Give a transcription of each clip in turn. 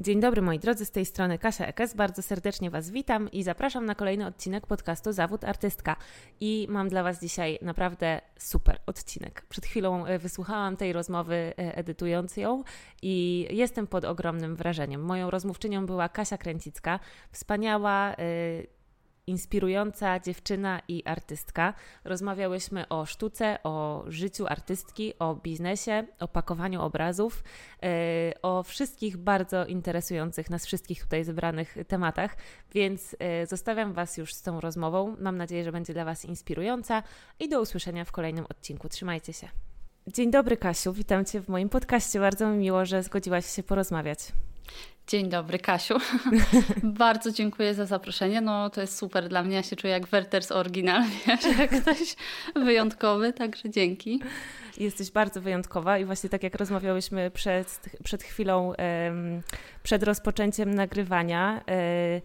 Dzień dobry moi drodzy, z tej strony Kasia Ekes. Bardzo serdecznie Was witam i zapraszam na kolejny odcinek podcastu Zawód Artystka. I mam dla Was dzisiaj naprawdę super odcinek. Przed chwilą e, wysłuchałam tej rozmowy e, edytując ją i jestem pod ogromnym wrażeniem. Moją rozmówczynią była Kasia Kręcicka, wspaniała e, inspirująca dziewczyna i artystka. Rozmawiałyśmy o sztuce, o życiu artystki, o biznesie, o pakowaniu obrazów, yy, o wszystkich bardzo interesujących nas wszystkich tutaj zebranych tematach, więc yy, zostawiam Was już z tą rozmową. Mam nadzieję, że będzie dla Was inspirująca i do usłyszenia w kolejnym odcinku. Trzymajcie się. Dzień dobry, Kasiu. Witam Cię w moim podcaście. Bardzo mi miło, że zgodziłaś się porozmawiać. Dzień dobry, Kasiu. Bardzo dziękuję za zaproszenie. No to jest super dla mnie. Ja się czuję jak Werters oryginal, wiesz, jak ktoś wyjątkowy, także dzięki. Jesteś bardzo wyjątkowa i właśnie tak jak rozmawiałyśmy przed, przed chwilą, przed rozpoczęciem nagrywania, e,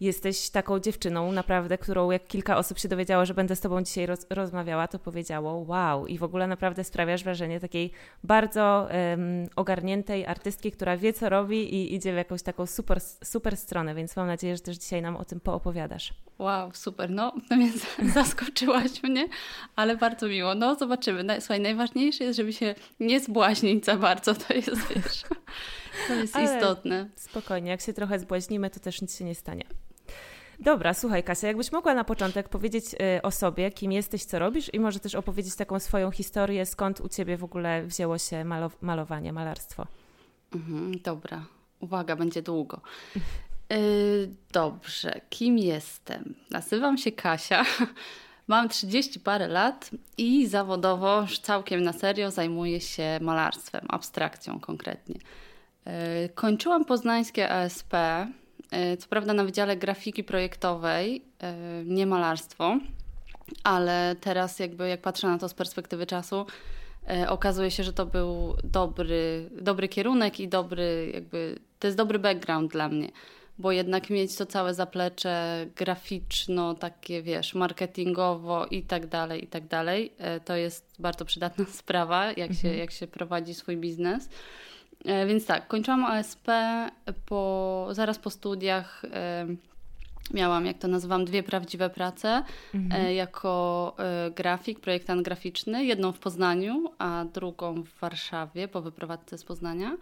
jesteś taką dziewczyną, naprawdę, którą jak kilka osób się dowiedziało, że będę z Tobą dzisiaj roz rozmawiała, to powiedziało wow. I w ogóle naprawdę sprawiasz wrażenie takiej bardzo um, ogarniętej artystki, która wie, co robi i idzie w jakąś taką super, super stronę, więc mam nadzieję, że też dzisiaj nam o tym poopowiadasz. Wow, super. No, no więc zaskoczyłaś mnie, ale bardzo miło. No, zobaczymy. Słuchaj, najważniejsze jest, żeby się nie zbłaźnić za bardzo. To jest, wiesz, to jest ale istotne. Spokojnie, jak się trochę zbłaźnimy, to też nic się nie stanie. Dobra, słuchaj Kasia, jakbyś mogła na początek powiedzieć y, o sobie, kim jesteś, co robisz i może też opowiedzieć taką swoją historię, skąd u Ciebie w ogóle wzięło się malo malowanie, malarstwo. Mhm, dobra, uwaga, będzie długo. Y, dobrze, kim jestem? Nazywam się Kasia. Mam 30 parę lat i zawodowo całkiem na serio zajmuję się malarstwem, abstrakcją konkretnie. Y, kończyłam poznańskie ASP co prawda na Wydziale Grafiki Projektowej, e, nie malarstwo, ale teraz jakby jak patrzę na to z perspektywy czasu, e, okazuje się, że to był dobry, dobry kierunek i dobry jakby, to jest dobry background dla mnie, bo jednak mieć to całe zaplecze graficzno, takie wiesz, marketingowo i tak dalej, i tak dalej, to jest bardzo przydatna sprawa, jak, mhm. się, jak się prowadzi swój biznes. E, więc tak, kończyłam ASP po, zaraz po studiach. E, miałam, jak to nazywam, dwie prawdziwe prace mhm. E, jako grafik, projektant graficzny. Jedną w Poznaniu, a drugą w Warszawie po wyprowadzce z Poznania.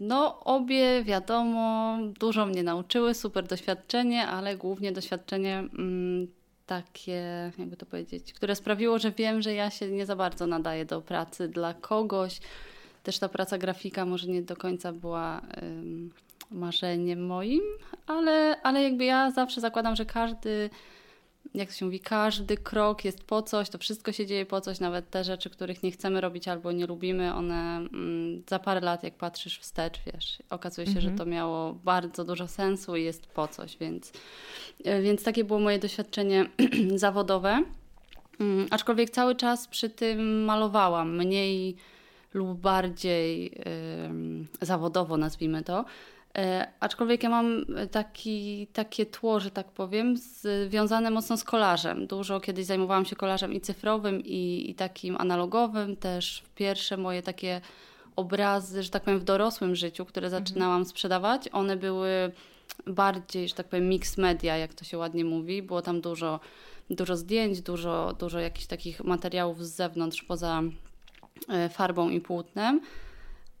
No, obie wiadomo, dużo mnie nauczyły, super doświadczenie, ale głównie doświadczenie mm, takie, jakby to powiedzieć, które sprawiło, że wiem, że ja się nie za bardzo nadaję do pracy dla kogoś, też ta praca grafika może nie do końca była marzeniem moim, ale, ale jakby ja zawsze zakładam, że każdy, jak się mówi, każdy krok jest po coś, to wszystko się dzieje po coś, nawet te rzeczy, których nie chcemy robić albo nie lubimy, one um, za parę lat, jak patrzysz wstecz, wiesz, okazuje się, mhm. że to miało bardzo dużo sensu i jest po coś, więc, e, więc takie było moje doświadczenie zawodowe. Um, aczkolwiek cały czas przy tym malowałam, mniej lub bardziej zawodowo, nazwijmy to. E, aczkolwiek ja mam taki, takie tło, że tak powiem, związane mocno z kolarzem. Dużo kiedyś zajmowałam się kolarzem i cyfrowym, i, i takim analogowym. Też pierwsze moje takie obrazy, że tak powiem, w dorosłym życiu, które mhm. zaczynałam sprzedawać, one były bardziej, że tak powiem, mix media, jak to się ładnie mówi. Było tam dużo, dużo zdjęć, dużo, dużo jakichś takich materiałów z zewnątrz, poza farbą i płótnem,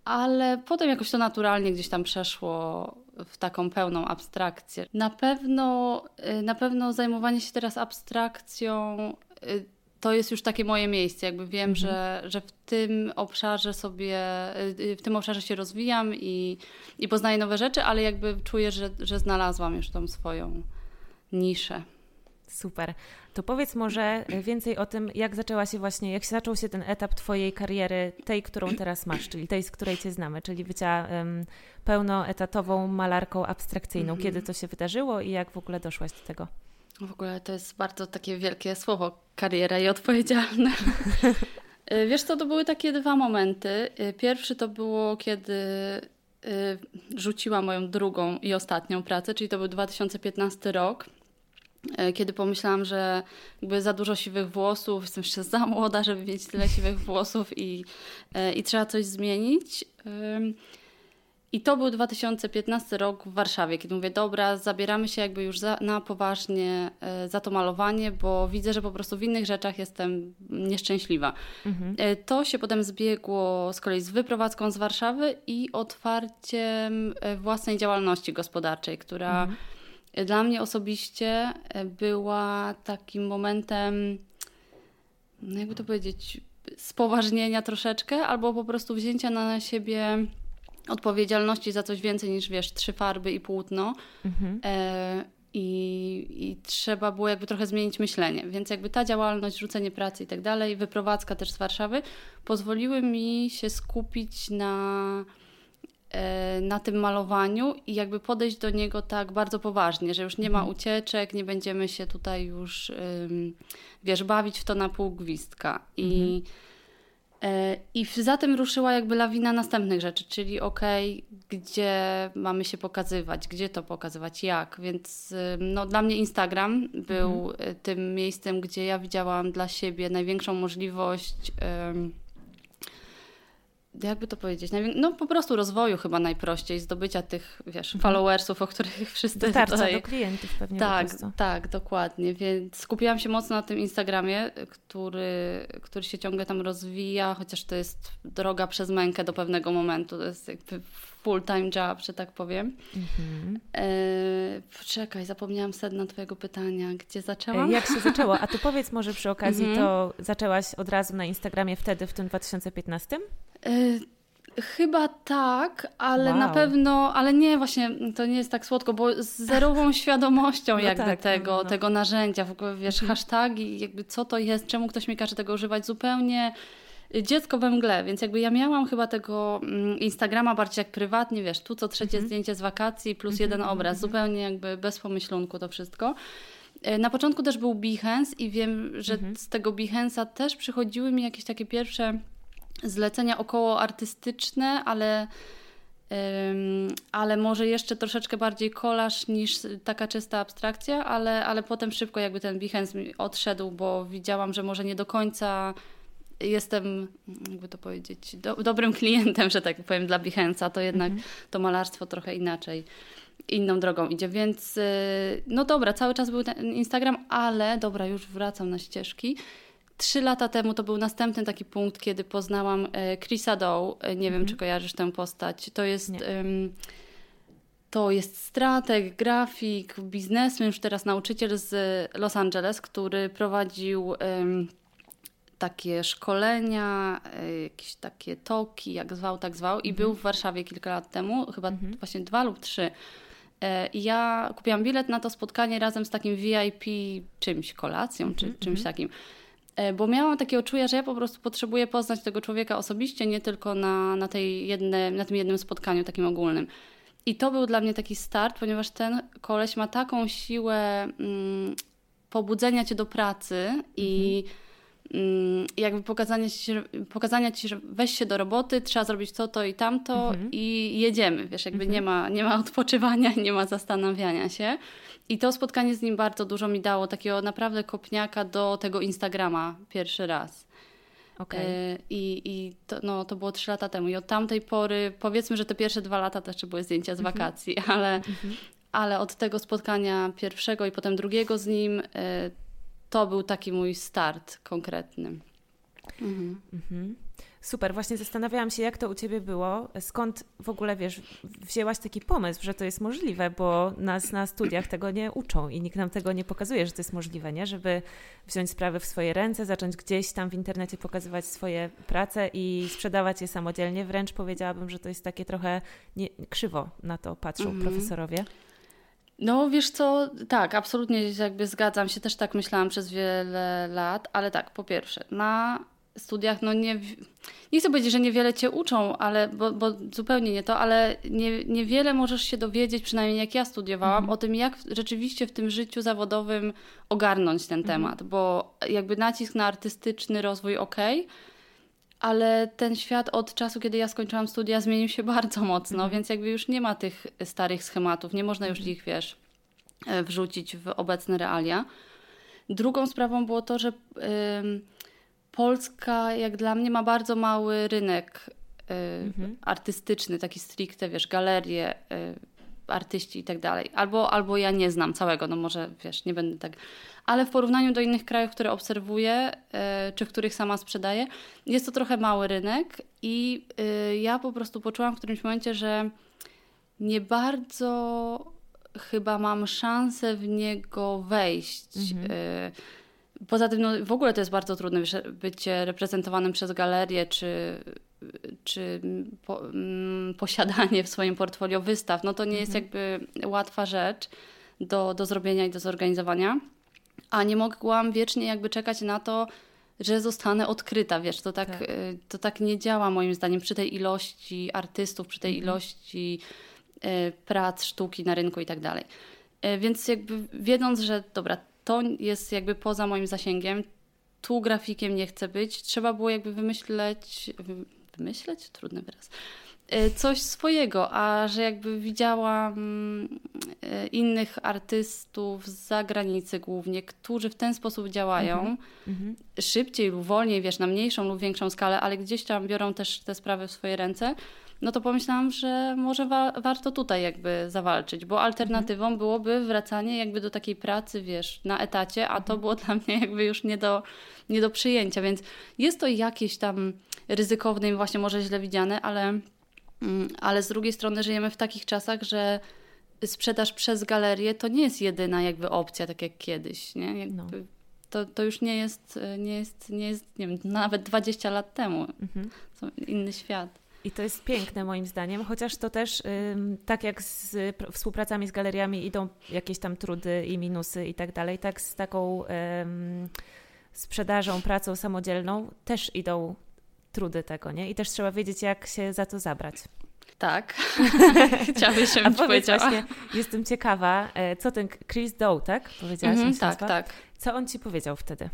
ale potem jakoś to naturalnie gdzieś tam przeszło w taką pełną abstrakcję. Na pewno, e, na pewno zajmowanie się teraz abstrakcją e, to jest już takie moje miejsce. Jakby wiem, mhm. że, że w tym obszarze sobie, w tym obszarze się rozwijam i, i poznaję nowe rzeczy, ale jakby czuję, że, że znalazłam już tą swoją niszę. Super. To powiedz może więcej o tym, jak zaczęła się właśnie, jak zaczął się ten etap Twojej kariery, tej, którą teraz masz, czyli tej, z której Cię znamy, czyli bycia um, pełnoetatową malarką abstrakcyjną. Mm -hmm. Kiedy to się wydarzyło i jak w ogóle doszłaś do tego? W ogóle to jest bardzo takie wielkie słowo, kariera i odpowiedzialne. Y, wiesz co, to były takie dwa momenty. Y, pierwszy to było, kiedy rzuciłam moją drugą i ostatnią pracę, czyli to był 2015 rok. E, kiedy pomyślałam, że jakby za dużo siwych włosów, jestem jeszcze za młoda, żeby mieć tyle siwych włosów i, e, i trzeba coś zmienić. I to był 2015 rok w Warszawie, kiedy mówię, dobra, zabieramy się jakby już za, na poważnie e, za to malowanie, bo widzę, że po prostu w innych rzeczach jestem nieszczęśliwa. Mhm. To się potem zbiegło z kolei z wyprowadzką z Warszawy i otwarciem własnej działalności gospodarczej, która mhm. Dla mnie osobiście była takim momentem, no jakby to powiedzieć, spoważnienia troszeczkę, albo po prostu wzięcia na siebie odpowiedzialności za coś więcej niż, wiesz, trzy farby i płótno. Mhm. E, i, I trzeba było jakby trochę zmienić myślenie. Więc jakby ta działalność, rzucenie pracy i tak dalej, wyprowadzka też z Warszawy pozwoliły mi się skupić na, e, na tym malowaniu i jakby podejść do niego tak bardzo poważnie, że już nie ma mhm. ucieczek, nie będziemy się tutaj już, wiesz, bawić w to na pół gwizdka. I mhm E, I za tym ruszyła jakby lawina następnych rzeczy, czyli okej, okay, gdzie mamy się pokazywać, gdzie to pokazywać, jak. Więc no, dla mnie Instagram był mhm. tym miejscem, gdzie ja widziałam dla siebie największą możliwość. Um, jakby to powiedzieć, no po prostu rozwoju chyba najprościej, zdobycia tych, wiesz, mhm. followersów, o których wszyscy Dotarcia tutaj... do klientów pewnie Tak, tak, dokładnie, więc skupiłam się mocno na tym Instagramie, który, który się ciągle tam rozwija, chociaż to jest droga przez mękę do pewnego momentu, to jest jakby full-time job, że tak powiem. Mhm. E, czekaj, zapomniałam sedna Twojego pytania. Gdzie zaczęłam? E, jak się zaczęło? A to powiedz może przy okazji, mhm. to zaczęłaś od razu na Instagramie wtedy, w tym 2015? E, chyba tak, ale wow. na pewno, ale nie, właśnie to nie jest tak słodko, bo z zerową świadomością no jakby tak, tego, no, no. tego narzędzia, w ogóle wiesz, mhm. hashtagi, jakby co to jest, czemu ktoś mi każe tego używać, zupełnie dziecko we mgle, więc jakby ja miałam chyba tego mm, Instagrama bardziej jak prywatnie, wiesz, tu co trzecie -hmm. zdjęcie z wakacji plus -hmm. jeden obraz, mhm. zupełnie jakby bez pomyślunku to wszystko. E, na początku też był Behance i wiem, że -hmm. z tego Behance'a też przychodziły mi jakieś takie pierwsze zlecenia około artystyczne, ale Um, ale może jeszcze troszeczkę bardziej kolaż niż taka czysta abstrakcja, ale, ale potem szybko jakby ten Behance mi odszedł, bo widziałam, że może nie do końca jestem, jakby to powiedzieć, do, dobrym klientem, że tak powiem, dla Behance'a, to jednak mhm. to malarstwo trochę inaczej, inną drogą idzie. Więc y, no dobra, cały czas był ten Instagram, ale dobra, już wracam na ścieżki. Trzy lata temu to był następny taki punkt, kiedy poznałam e, Chrisa Doe. E, nie wiem, mhm. czy kojarzysz tę postać. To jest... Um, to jest strateg, grafik, biznesmen, już teraz nauczyciel z Los Angeles, który prowadził um, takie szkolenia, e, jakieś takie toki, jak zwał, tak zwał. I mhm. był w Warszawie kilka lat temu, chyba mhm. właśnie dwa lub trzy. E, I ja kupiłam bilet na to spotkanie razem z takim VIP czymś, kolacją czy mhm. czymś mhm. takim. E, bo miałam takie odczucia, że ja po prostu potrzebuję poznać tego człowieka osobiście, nie tylko na, na, tej jedne, na tym jednym spotkaniu takim ogólnym. I to był dla mnie taki start, ponieważ ten koleś ma taką siłę mm, pobudzenia cię do pracy i mhm jakby pokazania ci, pokazania ci, że weź się do roboty, trzeba zrobić to, to i tamto mhm. i jedziemy. Wiesz, jakby mhm. nie, ma, nie ma odpoczywania, nie ma zastanawiania się. I to spotkanie z nim bardzo dużo mi dało, takiego naprawdę kopniaka do tego Instagrama pierwszy raz. Okay. E, I, i to, no, to było trzy lata temu. I od tamtej pory, powiedzmy, że te pierwsze dwa lata też były zdjęcia z mhm. wakacji, ale, mhm. ale od tego spotkania pierwszego i potem drugiego z nim e, to był taki mój start konkretny. Mhm. Mhm. Super, właśnie zastanawiałam się, jak to u Ciebie było. Skąd w ogóle, wiesz, wzięłaś taki pomysł, że to jest możliwe, bo nas na studiach tego nie uczą i nikt nam tego nie pokazuje, że to jest możliwe, nie? Żeby wziąć sprawy w swoje ręce, zacząć gdzieś tam w internecie pokazywać swoje prace i sprzedawać je samodzielnie. Wręcz powiedziałabym, że to jest takie trochę nie, krzywo na to patrzą mhm. profesorowie. No wiesz co, tak, absolutnie jakby zgadzam się, też tak myślałam przez wiele lat, ale tak, po pierwsze, na studiach, no nie, nie chcę powiedzieć, że niewiele cię uczą, ale, bo, bo zupełnie nie to, ale nie, niewiele możesz się dowiedzieć, przynajmniej jak ja studiowałam, mhm. o tym, jak rzeczywiście w tym życiu zawodowym ogarnąć ten mhm. temat, bo jakby nacisk na artystyczny rozwój, ok, ale ten świat od czasu, kiedy ja skończyłam studia, zmienił się bardzo mocno, mhm. więc jakby już nie ma tych starych schematów, nie można już mhm. ich, wiesz, e, wrzucić w obecne realia. Drugą sprawą było to, że Polska, jak dla mnie, ma bardzo mały rynek mhm. artystyczny, taki stricte, wiesz, galerie, artyści i tak dalej. Albo, albo ja nie znam całego, no może wiesz, nie będę tak. Ale w porównaniu do innych krajów, które obserwuję, czy w których sama sprzedaję, jest to trochę mały rynek i ja po prostu poczułam w którymś momencie, że nie bardzo chyba mam szansę w niego wejść. Mhm. Poza tym, no, w ogóle to jest bardzo trudne, wiesz, bycie reprezentowanym przez galerię, czy, czy po, mm, posiadanie w swoim portfolio wystaw. No to nie mhm. jest jakby łatwa rzecz do, do zrobienia i do zorganizowania. A nie mogłam wiecznie jakby czekać na to, że zostanę odkryta, wiesz, to tak, tak. Y, to tak nie działa moim zdaniem przy tej ilości artystów, przy tej mhm. ilości y, prac, sztuki na rynku i tak dalej. Y, więc jakby wiedząc, że dobra, to jest jakby poza moim zasięgiem, tu grafikiem nie chcę być, trzeba było jakby wymyśleć, wymyśleć? Trudny wyraz. E, coś swojego, a że jakby widziałam e, innych artystów z zagranicy głównie, którzy w ten sposób działają, mm-hmm. szybciej lub wolniej, wiesz, na mniejszą lub większą skalę, ale gdzieś tam biorą też te sprawy w swoje ręce, no to pomyślałam, że może wa- warto tutaj jakby zawalczyć, bo alternatywą mhm. byłoby wracanie jakby do takiej pracy, wiesz, na etacie, a to mhm. było dla mnie jakby już nie do, nie do przyjęcia, więc jest to jakieś tam ryzykowne i właśnie może źle widziane, ale, mm, ale z drugiej strony żyjemy w takich czasach, że sprzedaż przez galerię to nie jest jedyna jakby opcja, tak jak kiedyś, nie? Jakby no. to, to już nie jest, nie jest, nie jest, nie wiem, nawet 20 lat temu. Mhm. Inny świat. I to jest piękne moim zdaniem, chociaż to też tak jak z współpracami z galeriami idą jakieś tam trudy i minusy i tak dalej, tak z taką sprzedażą, pracą samodzielną też idą trudy tego, nie? I też trzeba wiedzieć, jak się za to zabrać. Tak, chciałabyś, żebym A powiedziała. Właśnie, jestem ciekawa, e, co ten Chris Doe, tak? Powiedziałaś mm, Tak, tak. Co on Ci powiedział wtedy?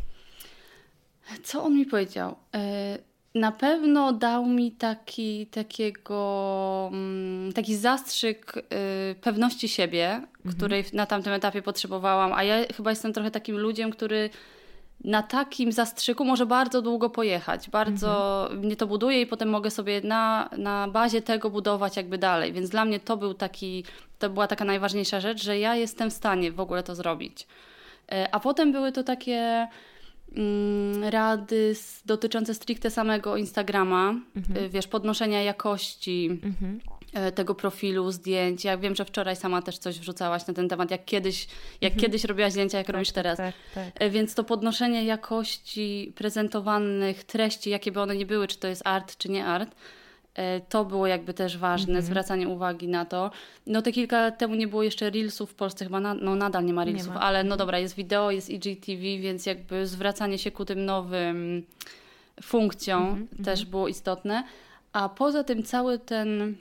Co on mi powiedział? E, na pewno dał mi taki, takiego, mm, taki zastrzyk y, pewności siebie, mhm. której na tamtym etapie potrzebowałam, a ja chyba jestem trochę takim ludziem, który na takim zastrzyku może bardzo długo pojechać. Bardzo mhm. mnie to buduje i potem mogę sobie na, na bazie tego budować jakby dalej. Więc dla mnie to był taki, to była taka najważniejsza rzecz, że ja jestem w stanie w ogóle to zrobić. E, a potem były to takie rady dotyczące stricte samego Instagrama, mhm. Y, wiesz, podnoszenia jakości mhm. Y, tego profilu, zdjęć. Ja wiem, że wczoraj sama też coś wrzucałaś na ten temat, jak kiedyś, jak mhm. kiedyś robiłaś zdjęcia, jak tak, robisz teraz. Tak, tak. Y, więc to podnoszenie jakości prezentowanych treści, jakie by one nie były, czy to jest art, czy nie art, to było jakby też ważne, mm -hmm. zwracanie uwagi na to. No te kilka lat temu nie było jeszcze Reelsów w Polsce, chyba na, no nadal nie ma Reelsów, nie ma. ale no dobra, jest wideo, jest IGTV, więc jakby zwracanie się ku tym nowym funkcjom mm -hmm. też było istotne. A poza tym cały ten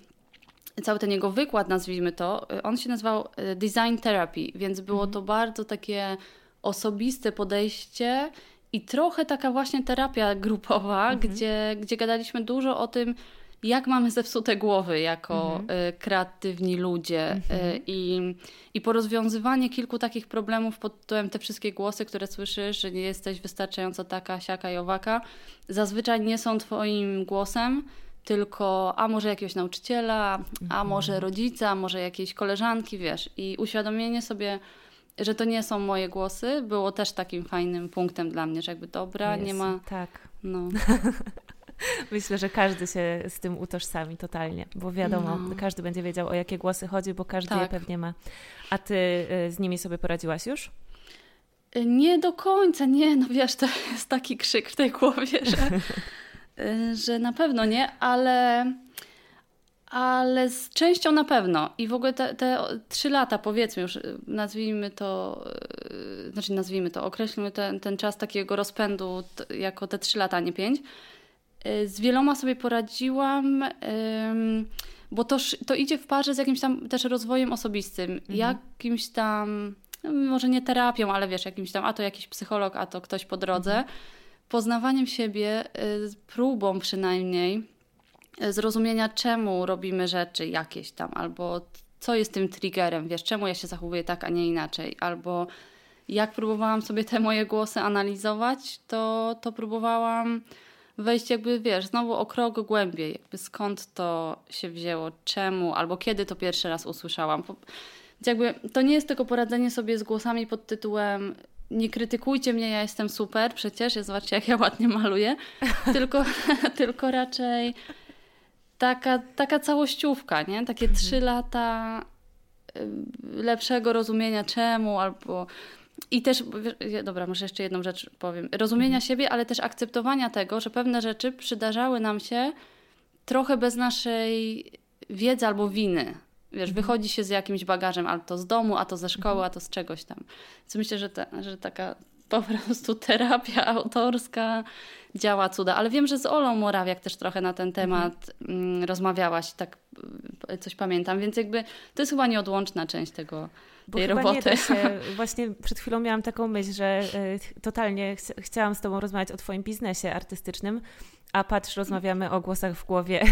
cały ten jego wykład, nazwijmy to, on się nazywał e, Design Therapy, więc było to bardzo takie osobiste podejście i trochę taka właśnie terapia grupowa, mhm. gdzie, gdzie gadaliśmy dużo o tym, jak mamy zepsute głowy jako mhm. Y, kreatywni ludzie y, mhm. i, i porozwiązywanie kilku takich problemów pod tytułem te wszystkie głosy, które słyszysz, że nie jesteś wystarczająco taka, siaka i owaka, zazwyczaj nie są twoim głosem, tylko a może jakiegoś nauczyciela, a mhm. może rodzica, a może jakiejś koleżanki, wiesz, i uświadomienie sobie, że to nie są moje głosy, było też takim fajnym punktem dla mnie, że jakby dobra, nie ma... Tak. No. Myślę, że każdy się z tym utożsami totalnie, bo wiadomo, no. każdy będzie wiedział o jakie głosy chodzi, bo każdy tak. je pewnie ma. A ty y, z nimi sobie poradziłaś już? Y, nie do końca, nie, no wiesz, to jest taki krzyk w tej głowie, że, y, że na pewno nie, ale, ale z częścią na pewno. I w ogóle te, te trzy lata, powiedzmy już, nazwijmy to, znaczy nazwijmy to, określmy ten, ten czas takiego rozpędu jako te trzy lata, nie pięć z wieloma sobie poradziłam, bo to, to idzie w parze z jakimś tam też rozwojem osobistym, mhm. jakimś tam, no, może nie terapią, ale wiesz, jakimś tam, a to jakiś psycholog, a to ktoś po drodze, mhm. poznawaniem siebie, y, próbą przynajmniej y, zrozumienia, czemu robimy rzeczy jakieś tam, albo co jest tym triggerem, wiesz, czemu ja się zachowuję tak, a nie inaczej, albo jak próbowałam sobie te moje głosy analizować, to, to próbowałam wejść jakby, wiesz, znowu o krok głębiej, jakby skąd to się wzięło, czemu, albo kiedy to pierwszy raz usłyszałam. Jakby to nie jest tylko poradzenie sobie z głosami pod tytułem nie krytykujcie mnie, ja jestem super, przecież, ja zobaczcie jak ja ładnie maluję, tylko, tylko raczej taka, taka całościówka, nie? Takie mhm. trzy lata lepszego rozumienia czemu, albo i też, dobra, może jeszcze jedną rzecz powiem. Rozumienia mhm. siebie, ale też akceptowania tego, że pewne rzeczy przydarzały nam się trochę bez naszej wiedzy albo winy. Wiesz, mhm. wychodzi się z jakimś bagażem, albo to z domu, a to ze szkoły, mhm. a to z czegoś tam. Więc myślę, że, te, że taka po prostu terapia autorska działa cuda. Ale wiem, że z Olą Morawiak też trochę na ten mhm. temat mhm. rozmawiałaś, tak y, coś pamiętam, więc jakby to jest chyba nieodłączna część tego, bo tej chyba roboty. Się, właśnie przed chwilą miałam taką myśl, że y, totalnie ch chciałam z Tobą rozmawiać o Twoim biznesie artystycznym, a patrz, rozmawiamy o głosach w głowie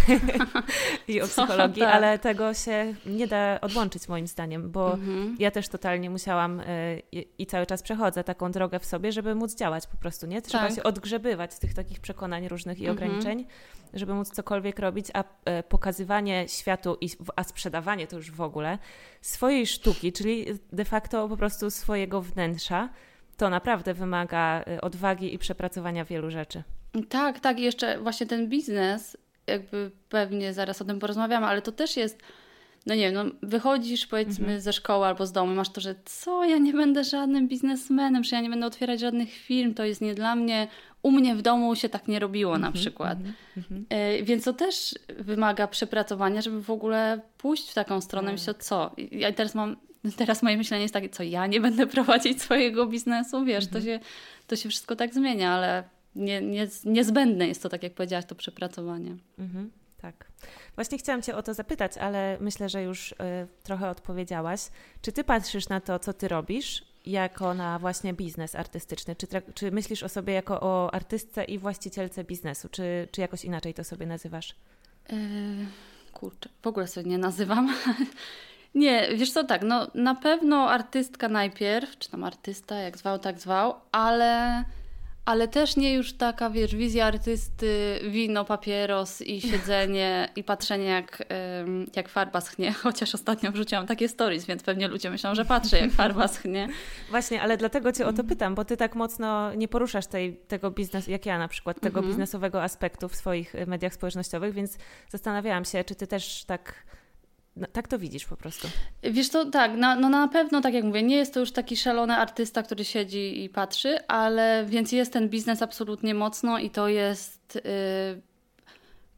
i o psychologii, tak. ale tego się nie da odłączyć moim zdaniem, bo mhm. ja też totalnie musiałam y, i cały czas przechodzę taką drogę w sobie, żeby móc działać po prostu, nie? Trzeba tak. się odgrzebywać z tych takich przekonań różnych i mhm. ograniczeń, żeby móc cokolwiek robić, a y, pokazywanie światu, i, a sprzedawanie to już w ogóle, swojej sztuki, czyli de facto po prostu swojego wnętrza, to naprawdę wymaga y, odwagi i przepracowania wielu rzeczy. Tak, tak. I jeszcze właśnie ten biznes, jakby pewnie zaraz o tym porozmawiamy, ale to też jest, no nie wiem, no wychodzisz powiedzmy mhm. ze szkoły albo z domu, masz to, że co, ja nie będę żadnym biznesmenem, że ja nie będę otwierać żadnych firm, to jest nie dla mnie. U mnie w domu się tak nie robiło mhm, na przykład. Mhm, mhm. E, więc to też wymaga przepracowania, żeby w ogóle pójść w taką stronę. Tak. Myślę, co? Ja teraz mam teraz moje myślenie jest takie, co ja nie będę prowadzić swojego biznesu, wiesz, to, się, to się wszystko tak zmienia, ale nie, nie, niezbędne jest to, tak jak powiedziałaś, to przepracowanie. Mhm, tak. Właśnie chciałam Cię o to zapytać, ale myślę, że już y, trochę odpowiedziałaś. Czy Ty patrzysz na to, co Ty robisz, jako na właśnie biznes artystyczny? Czy, czy myślisz o sobie jako o artystce i właścicielce biznesu? Czy, czy jakoś inaczej to sobie nazywasz? Yy, kurczę, w ogóle sobie nie nazywam. nie, wiesz co, tak, no na pewno artystka najpierw, czy tam artysta, jak zwał, tak zwał, ale ale też nie już taka, wiesz, wizja artysty, wino, papieros i siedzenie i patrzenie jak, jak farba schnie, chociaż ostatnio wrzuciłam takie stories, więc pewnie ludzie myślą, że patrzę jak farba schnie. Właśnie, ale dlatego Cię o to pytam, bo Ty tak mocno nie poruszasz tej, tego biznesu, jak ja na przykład, tego mhm. biznesowego aspektu w swoich mediach społecznościowych, więc zastanawiałam się, czy Ty też tak no, tak to widzisz po prostu. Wiesz to tak, na, no na pewno, tak jak mówię, nie jest to już taki szalony artysta, który siedzi i patrzy, ale więc jest ten biznes absolutnie mocno i to jest y,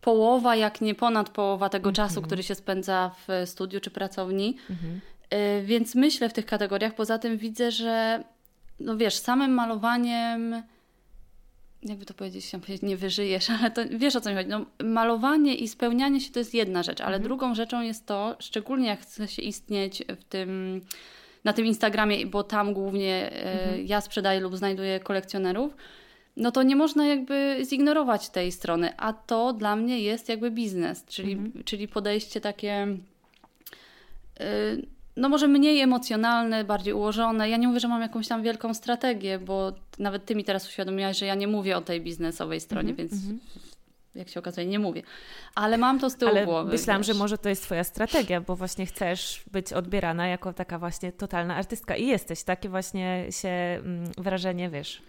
połowa, jak nie ponad połowa tego mm -hmm. czasu, który się spędza w studiu czy pracowni. Mm -hmm. więc myślę w tych kategoriach. Poza tym widzę, że no wiesz, samym malowaniem jakby to powiedzieć, nie wyżyjesz, ale to wiesz o co mi chodzi. No, malowanie i spełnianie się to jest jedna rzecz, ale mhm. drugą rzeczą jest to, szczególnie jak chce się istnieć w tym, na tym Instagramie, bo tam głównie e, mhm. ja sprzedaję lub znajduję kolekcjonerów, no to nie można jakby zignorować tej strony, a to dla mnie jest jakby biznes, czyli, mhm. czyli podejście takie. Y, no może mniej emocjonalne, bardziej ułożone. Ja nie mówię, że mam jakąś tam wielką strategię, bo nawet ty mi teraz uświadomiłaś, że ja nie mówię o tej biznesowej stronie, mm -hmm, więc mm -hmm. jak się okazuje, nie mówię. Ale mam to z tyłu Ale głowy. Myślałam, wiesz. że może to jest twoja strategia, bo właśnie chcesz być odbierana jako taka właśnie totalna artystka i jesteś. Takie właśnie się mm, wrażenie, wiesz,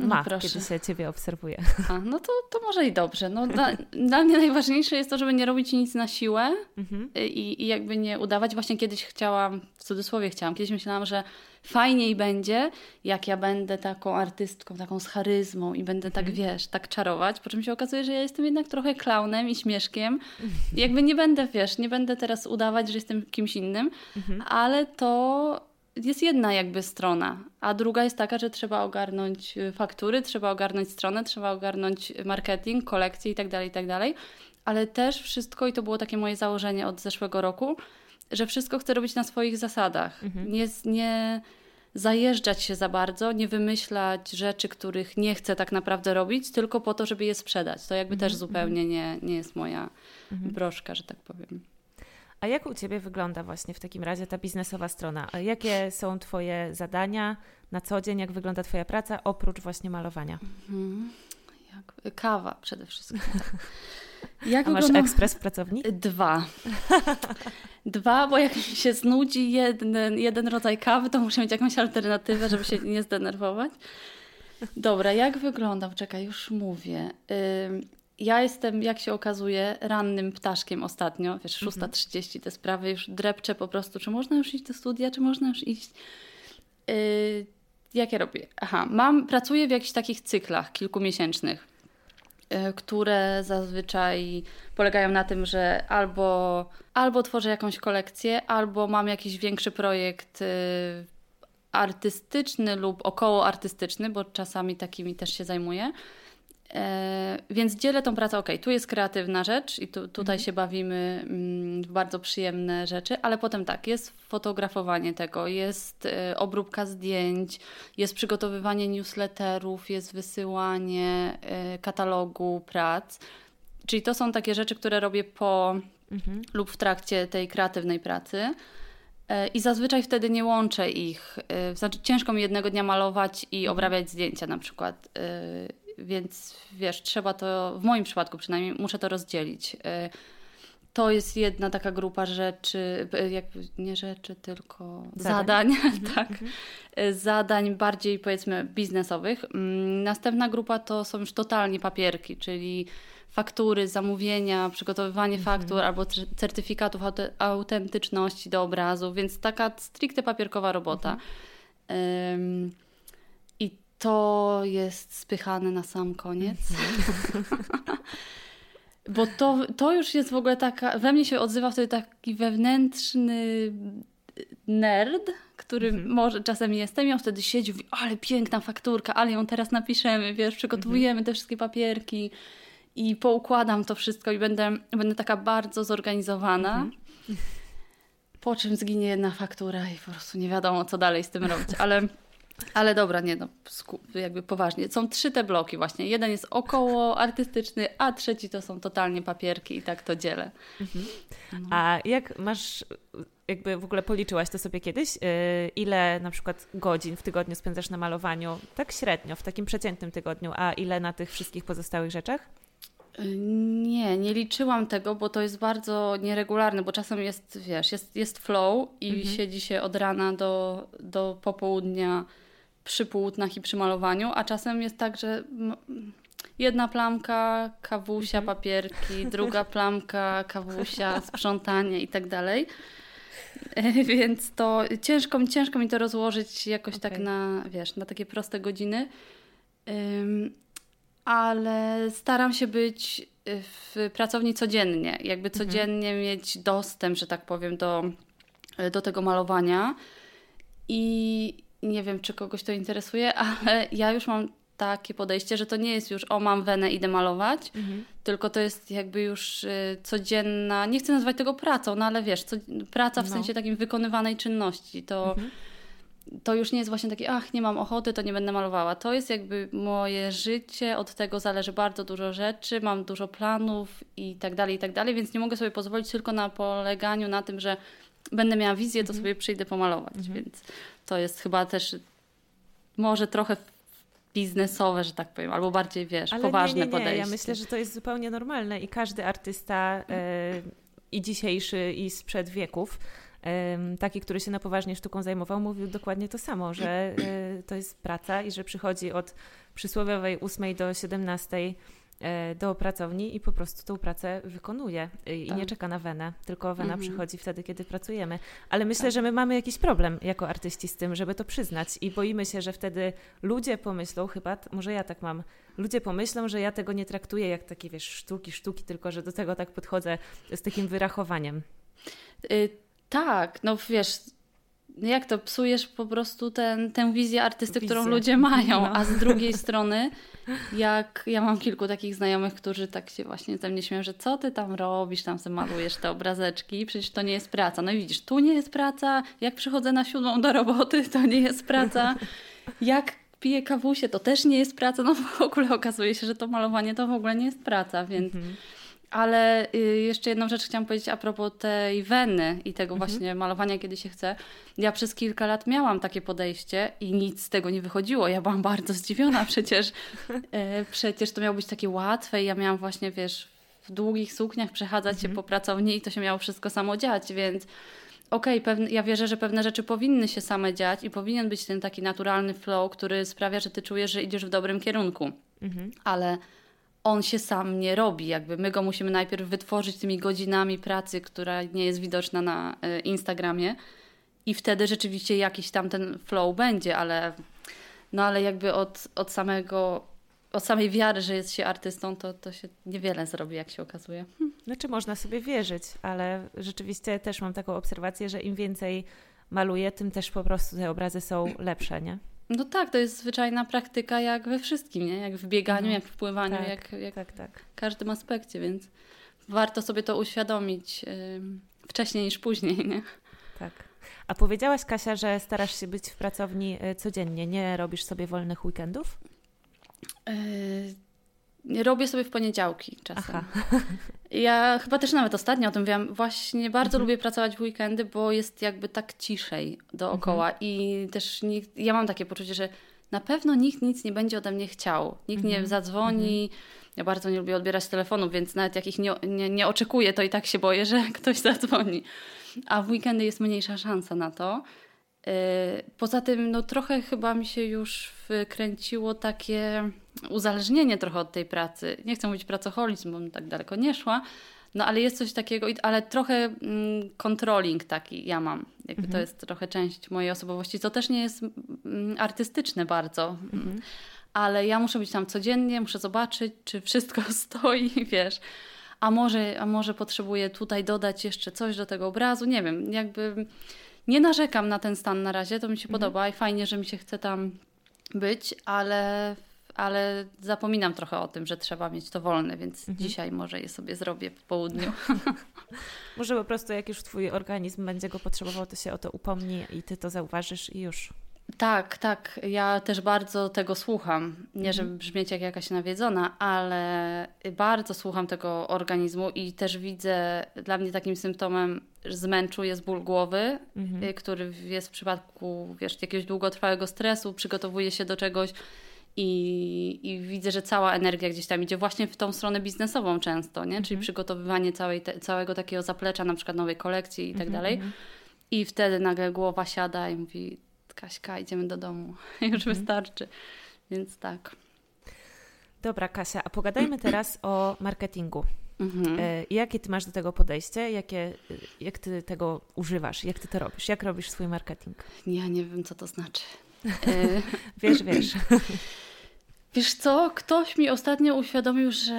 ma, no kiedy się ciebie obserwuje. A, no to, to może i dobrze. No, dla, dla mnie najważniejsze jest to, żeby nie robić nic na siłę mhm. i, i jakby nie udawać. Właśnie kiedyś chciałam, w cudzysłowie chciałam, kiedyś myślałam, że fajniej będzie, jak ja będę taką artystką, taką z charyzmą i będę tak, mhm. wiesz, tak czarować, po czym się okazuje, że ja jestem jednak trochę klaunem i śmieszkiem. I jakby nie będę, wiesz, nie będę teraz udawać, że jestem kimś innym, mhm. ale to jest jedna jakby strona, a druga jest taka, że trzeba ogarnąć y, faktury, trzeba ogarnąć stronę, trzeba ogarnąć marketing, kolekcję itd., tak itd., tak ale też wszystko, i to było takie moje założenie od zeszłego roku, że wszystko chcę robić na swoich zasadach. Mhm. Nie, nie zajeżdżać się za bardzo, nie wymyślać rzeczy, których nie chcę tak naprawdę robić, tylko po to, żeby je sprzedać. To jakby mhm. też zupełnie nie, nie jest moja mhm. broszka, że tak powiem. A jak u Ciebie wygląda właśnie w takim razie ta biznesowa strona? Jakie są Twoje zadania na co dzień? Jak wygląda Twoja praca oprócz właśnie malowania? Mhm. Jak, kawa przede wszystkim. Jak A masz ekspres w pracowni? Dwa. Dwa, bo jak mi się znudzi jeden, jeden rodzaj kawy, to muszę mieć jakąś alternatywę, żeby się nie zdenerwować. Dobra, jak wygląda? Czekaj, już mówię. Ja jestem, jak się okazuje, rannym ptaszkiem ostatnio. Wiesz, 6.30 mhm. te sprawy już drepczę po prostu, czy można już iść do studia, czy można już iść. Y, jak ja robię? Aha, mam, pracuję w jakichś takich cyklach kilkumiesięcznych, y, które zazwyczaj polegają na tym, że albo, albo tworzę jakąś kolekcję, albo mam jakiś większy projekt y, artystyczny lub około artystyczny, bo czasami takimi też się zajmuję. E, więc dzielę tą pracę, ok, tu jest kreatywna rzecz i tu, tutaj mhm. się bawimy mm, w bardzo przyjemne rzeczy, ale potem tak, jest fotografowanie tego, jest e, obróbka zdjęć, jest przygotowywanie newsletterów, jest wysyłanie e, katalogu prac. Czyli to są takie rzeczy, które robię po mhm. lub w trakcie tej kreatywnej pracy. I zazwyczaj wtedy nie łączę ich. Znaczy, ciężko mi jednego dnia malować i mhm. obrabiać zdjęcia na przykład więc wiesz, trzeba to, w moim przypadku przynajmniej, muszę to rozdzielić. Y, to jest jedna taka grupa rzeczy, y, jak, nie rzeczy, tylko zadań, zadań mhm, tak. Mhm. Y, zadań bardziej powiedzmy biznesowych. Mm, następna grupa to są już totalnie papierki, czyli faktury, zamówienia, przygotowywanie mhm. faktur albo certyfikatów autentyczności do obrazu, więc taka stricte papierkowa robota. Um, to jest spychane na sam koniec. Bo to, to już jest w ogóle taka, we mnie się odzywa wtedy taki wewnętrzny nerd, który mhm. może czasem jestem i on wtedy siedzi mówi, ale piękna fakturka, ale ją teraz napiszemy, wiesz, przygotowujemy mhm. te wszystkie papierki i poukładam to wszystko i będę, będę taka bardzo zorganizowana. Mhm. Po czym zginie jedna faktura i po prostu nie wiadomo, co dalej z tym robić, ale ale dobra, nie no, jakby poważnie. Są trzy te bloki właśnie. Jeden jest około artystyczny, a trzeci to są totalnie papierki i tak to dzielę. Mhm. No. A jak masz, jakby w ogóle policzyłaś to sobie kiedyś, yy, ile na przykład godzin w tygodniu spędzasz na malowaniu, tak średnio, w takim przeciętnym tygodniu, a ile na tych wszystkich pozostałych rzeczach? Y, nie, nie liczyłam tego, bo to jest bardzo nieregularne, bo czasem jest, wiesz, jest, jest flow i mhm. siedzi się od rana do, do popołudnia przy płótnach i przy malowaniu, a czasem jest tak, że jedna plamka, kawusia, mhm. papierki, druga plamka, kawusia, sprzątanie i tak dalej. Więc to ciężko, ciężko mi to rozłożyć jakoś okay. tak na, wiesz, na takie proste godziny. Um, ale staram się być w pracowni codziennie, jakby mhm. codziennie mhm. mieć dostęp, że tak powiem, do, do tego malowania. I, nie wiem, czy kogoś to interesuje, ale ja już mam takie podejście, że to nie jest już o mam wenę, idę malować, mhm. tylko to jest jakby już y, codzienna, nie chcę nazywać tego pracą, no ale wiesz, co, praca w no. sensie takim wykonywanej czynności, to, mhm. to już nie jest właśnie takie, ach, nie mam ochoty, to nie będę malowała. To jest jakby moje życie, od tego zależy bardzo dużo rzeczy, mam dużo planów i tak dalej, i tak dalej, więc nie mogę sobie pozwolić tylko na poleganiu na tym, że będę miała wizję, to mhm. sobie przyjdę pomalować, mhm. więc to jest chyba też może trochę biznesowe, że tak powiem, albo bardziej, wiesz, Ale poważne nie, nie, nie. podejście. Ja myślę, że to jest zupełnie normalne i każdy artysta e, i dzisiejszy, i sprzed wieków, taki, który się na poważnie sztuką zajmował, mówił dokładnie to samo, że e, to jest praca i że przychodzi od przysłowiowej 8 do 17 E, do pracowni i po prostu tą pracę wykonuje i tak. nie czeka na wenę, tylko wena mhm. przychodzi wtedy, kiedy pracujemy. Ale myślę, tak. że my mamy jakiś problem jako artyści z tym, żeby to przyznać i boimy się, że wtedy ludzie pomyślą, chyba, może ja tak mam, ludzie pomyślą, że ja tego nie traktuję jak takie, wiesz, sztuki, sztuki, tylko że do tego tak podchodzę z takim wyrachowaniem. Yy, tak, no wiesz, jak to psujesz po prostu ten, tę wizję artysty, wizję. którą ludzie mają, no. a z drugiej strony, jak ja mam kilku takich znajomych, którzy tak się właśnie ze mnie śmieją, że co ty tam robisz, tam sobie malujesz te obrazeczki, przecież to nie jest praca. No i widzisz, tu nie jest praca, jak przychodzę na siódmą do roboty, to nie jest praca. Jak piję kawusie, to też nie jest praca. No w ogóle okazuje się, że to malowanie to w ogóle nie jest praca, więc... Mhm ale y, jeszcze jedną rzecz chciałam powiedzieć a propos tej weny i tego mhm. właśnie malowania, kiedy się chce. Ja przez kilka lat miałam takie podejście i nic z tego nie wychodziło. Ja byłam bardzo zdziwiona przecież. E, przecież to miało być takie łatwe i ja miałam właśnie, wiesz, w długich sukniach przechadzać mhm. się po pracowni i to się miało wszystko samo dziać, więc okej, okay, ja wierzę, że pewne rzeczy powinny się same dziać i powinien być ten taki naturalny flow, który sprawia, że ty czujesz, że idziesz w dobrym kierunku. Mhm. Ale on się sam nie robi. Jakby my go musimy najpierw wytworzyć tymi godzinami pracy, która nie jest widoczna na e, Instagramie i wtedy rzeczywiście jakiś tam ten flow będzie, ale no ale jakby od, od samego od samej wiary, że jest się artystą, to, to się niewiele zrobi, jak się okazuje. Hm. Znaczy można sobie wierzyć, ale rzeczywiście też mam taką obserwację, że im więcej maluję, tym też po prostu te obrazy są lepsze, nie? No tak, to jest zwyczajna praktyka jak we wszystkim, nie? Jak w bieganiu, no, jak w pływaniu, tak, jak, jak tak, tak. w każdym aspekcie, więc warto sobie to uświadomić yy, wcześniej niż później, nie? Tak. A powiedziałaś, Kasia, że starasz się być w pracowni y, codziennie, nie robisz sobie wolnych weekendów? Yy, robię sobie w poniedziałki czasem. Aha. Ja chyba też nawet ostatnio o tym wiem. Właśnie bardzo mhm. lubię pracować w weekendy, bo jest jakby tak ciszej dookoła mhm. i też nikt, ja mam takie poczucie, że na pewno nikt nic nie będzie ode mnie chciał. Nikt mhm. nie zadzwoni. Mhm. Ja bardzo nie lubię odbierać telefonów, więc nawet jak ich nie, nie, nie oczekuję, to i tak się boję, że ktoś zadzwoni. A w weekendy jest mniejsza szansa na to. Y, poza tym, no trochę chyba mi się już wkręciło takie uzależnienie trochę od tej pracy. Nie chcę mówić pracoholizm, bo tak daleko nie szła, no ale jest coś takiego, ale trochę mm, controlling taki ja mam. Jakby mhm. To jest trochę część mojej osobowości, co też nie jest mm, artystyczne bardzo. Mhm. Ale ja muszę być tam codziennie, muszę zobaczyć, czy wszystko stoi, wiesz. A może, a może potrzebuję tutaj dodać jeszcze coś do tego obrazu, nie wiem, jakby nie narzekam na ten stan na razie, to mi się mhm. podoba i fajnie, że mi się chce tam być, ale, ale zapominam trochę o tym, że trzeba mieć to wolne, więc mhm. dzisiaj może je sobie zrobię po południu. może po prostu jak już Twój organizm będzie go potrzebował, to się o to upomni i Ty to zauważysz i już. Tak, tak. Ja też bardzo tego słucham. Nie, mhm. żeby brzmieć jak jakaś nawiedzona, ale bardzo słucham tego organizmu i też widzę, dla mnie takim symptomem zmęczu jest ból głowy, mhm. Y, który jest w przypadku wiesz, jakiegoś długotrwałego stresu, przygotowuje się do czegoś i, i widzę, że cała energia gdzieś tam idzie właśnie w tą stronę biznesową często, nie? czyli mhm. przygotowywanie całej te, całego takiego zaplecza, na przykład nowej kolekcji i tak mhm, dalej. Mhm. I wtedy nagle głowa siada i mówi Kaśka, idziemy do domu, już wystarczy. Więc tak. Dobra, Kasia, a pogadajmy teraz o marketingu. E, jakie ty masz do tego podejście? Jakie, jak ty tego używasz? Jak ty to robisz? Jak robisz swój marketing? Ja nie wiem, co to znaczy. Wiesz, wiesz. Wiesz co, ktoś mi ostatnio uświadomił, że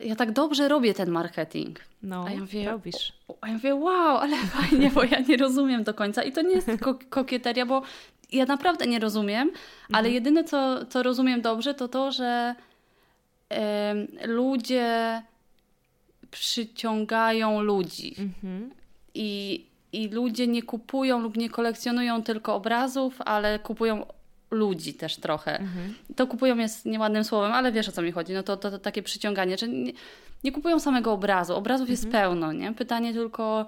ja tak dobrze robię ten marketing. No, a ja mówię, robisz. A ja mówię, wow, ale fajnie, bo ja nie rozumiem do końca. I to nie jest kokieteria, bo ja naprawdę nie rozumiem, ale mhm. jedyne, co, co rozumiem dobrze, to to, że y, ludzie przyciągają ludzi. Mhm. I, I ludzie nie kupują lub nie kolekcjonują tylko obrazów, ale kupują ludzi też trochę. Mhm. To kupują jest nieładnym słowem, ale wiesz o co mi chodzi. No to, to, to takie przyciąganie, że nie, nie, kupują samego obrazu. Obrazów mhm. jest pełno, nie? Pytanie tylko,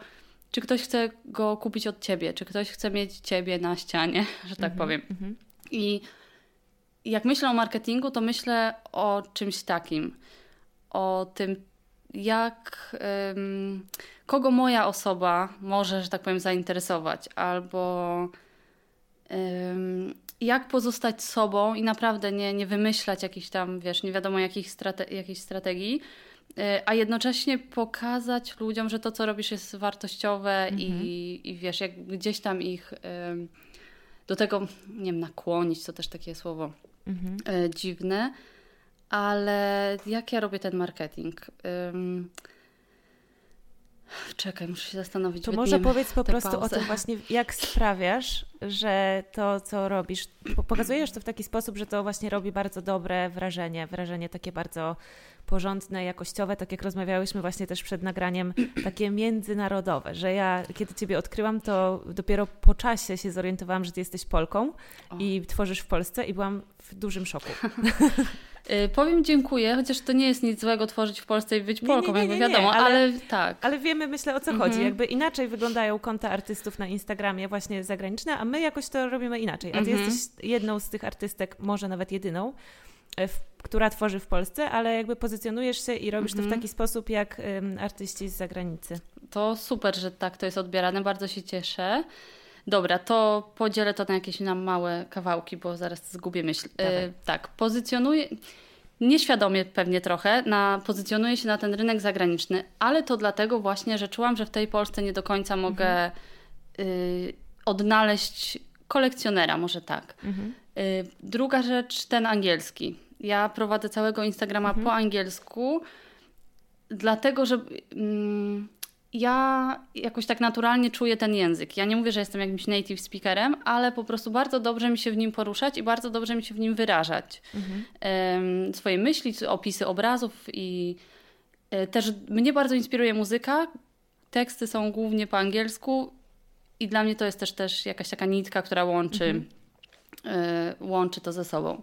czy ktoś chce go kupić od ciebie, czy ktoś chce mieć ciebie na ścianie, że tak mhm. powiem. Mhm. I jak myślę o marketingu, to myślę o czymś takim. O tym, jak kogo moja osoba może, że tak powiem, zainteresować, albo jak pozostać sobą i naprawdę nie, nie wymyślać jakichś tam, wiesz, nie wiadomo jakich strate jakiejś strategii, e, a jednocześnie pokazać ludziom, że to, co robisz, jest wartościowe mhm. i, i wiesz, jak gdzieś tam ich do tego, nie wiem, nakłonić, to też takie słowo mhm. E, dziwne, ale jak ja robię ten marketing? Czekaj, muszę się zastanowić. To może powiedz po prostu pauzę. o tym właśnie, jak sprawiasz, że to, co robisz, pokazujesz to w taki sposób, że to właśnie robi bardzo dobre wrażenie, wrażenie takie bardzo porządne, jakościowe, tak jak rozmawiałyśmy właśnie też przed nagraniem, takie międzynarodowe, że ja kiedy Ciebie odkryłam, to dopiero po czasie się zorientowałam, że Ty jesteś Polką o. i tworzysz w Polsce i byłam w dużym szoku. Y, powiem dziękuję, chociaż to nie jest nic złego tworzyć w Polsce i być Polką, nie, nie, nie, jakby wiadomo, ale, ale, tak. Ale wiemy, myślę, o co mhm. chodzi. Jakby inaczej wyglądają konta artystów na Instagramie właśnie zagraniczne, a my jakoś to robimy inaczej. A ty mhm. jesteś jedną z tych artystek, może nawet jedyną, e, która tworzy w Polsce, ale jakby pozycjonujesz się i robisz to w mhm. taki sposób, jak um, artyści z zagranicy. To super, że tak to jest odbierane, bardzo się cieszę. Dobra, to podzielę to na jakieś nam małe kawałki, bo zaraz zgubię myśl. E, tak, pozycjonuję nieświadomie pewnie trochę, na, pozycjonuję się na ten rynek zagraniczny, ale to dlatego właśnie, że czułam, że w tej Polsce nie do końca mogę mhm. y, odnaleźć kolekcjonera, może tak. Mhm. Y, druga rzecz, ten angielski. Ja prowadzę całego Instagrama mhm. po angielsku, dlatego że. Mm, ja jakoś tak naturalnie czuję ten język. Ja nie mówię, że jestem jakimś native speakerem, ale po prostu bardzo dobrze mi się w nim poruszać i bardzo dobrze mi się w nim wyrażać. Mhm. Swoje myśli, opisy obrazów i e, też mnie bardzo inspiruje muzyka. Teksty są głównie po angielsku i dla mnie to jest też, też jakaś taka nitka, która łączy, mhm. y, łączy to ze sobą.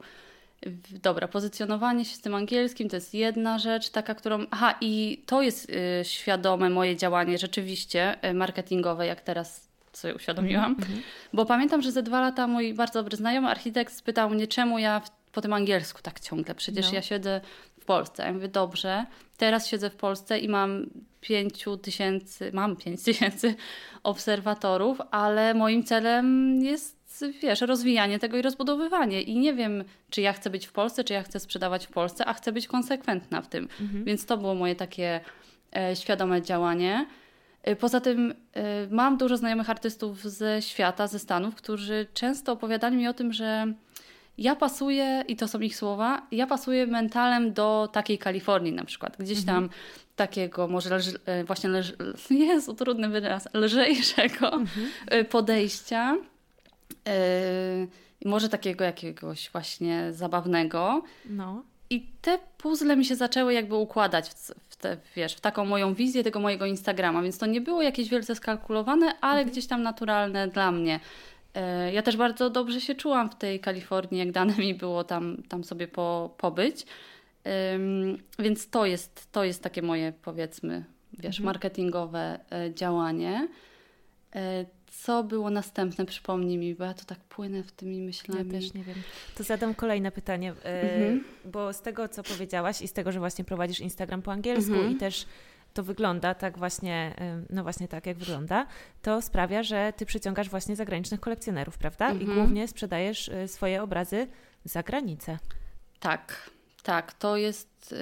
Dobra, pozycjonowanie się z tym angielskim to jest jedna rzecz, taka, którą. Aha, i to jest y, świadome moje działanie rzeczywiście y, marketingowe, jak teraz sobie uświadomiłam. Mm -hmm. Bo pamiętam, że ze dwa lata mój bardzo dobry znajomy architekt spytał mnie, czemu ja w, po tym angielsku tak ciągle. Przecież no. ja siedzę w Polsce. Ja mówię, dobrze, teraz siedzę w Polsce i mam pięciu tysięcy, mam pięć tysięcy obserwatorów, ale moim celem jest wiesz, rozwijanie tego i rozbudowywanie. I nie wiem, czy ja chcę być w Polsce, czy ja chcę sprzedawać w Polsce, a chcę być konsekwentna w tym. Mhm. Więc to było moje takie e, świadome działanie. E, poza tym e, mam dużo znajomych artystów ze świata, ze Stanów, którzy często opowiadali mi o tym, że ja pasuję, i to są ich słowa, ja pasuję mentalem do takiej Kalifornii na przykład. Gdzieś mhm. tam takiego może leż, e, właśnie leż, Jezu, trudny wyraz, lżejszego mhm. Podejścia Yy, może takiego jakiegoś właśnie zabawnego. No. I te puzzle mi się zaczęły jakby układać w, te, wiesz, w taką moją wizję tego mojego Instagrama, więc to nie było jakieś wielce skalkulowane, ale mhm. gdzieś tam naturalne dla mnie. Yy, ja też bardzo dobrze się czułam w tej Kalifornii, jak dane mi było tam, tam sobie po, pobyć. Yy, więc to jest, to jest takie moje, powiedzmy, wiesz, mhm. marketingowe yy, działanie. Co było następne? Przypomnij mi, bo ja to tak płynę w tymi myślami. Ja też nie wiem. To zadam kolejne pytanie, e, mhm. bo z tego, co powiedziałaś i z tego, że właśnie prowadzisz Instagram po angielsku mhm. i też to wygląda tak właśnie, no właśnie tak jak wygląda, to sprawia, że ty przyciągasz właśnie zagranicznych kolekcjonerów, prawda? Mhm. I głównie sprzedajesz e, swoje obrazy za granicę. Tak, tak. To jest...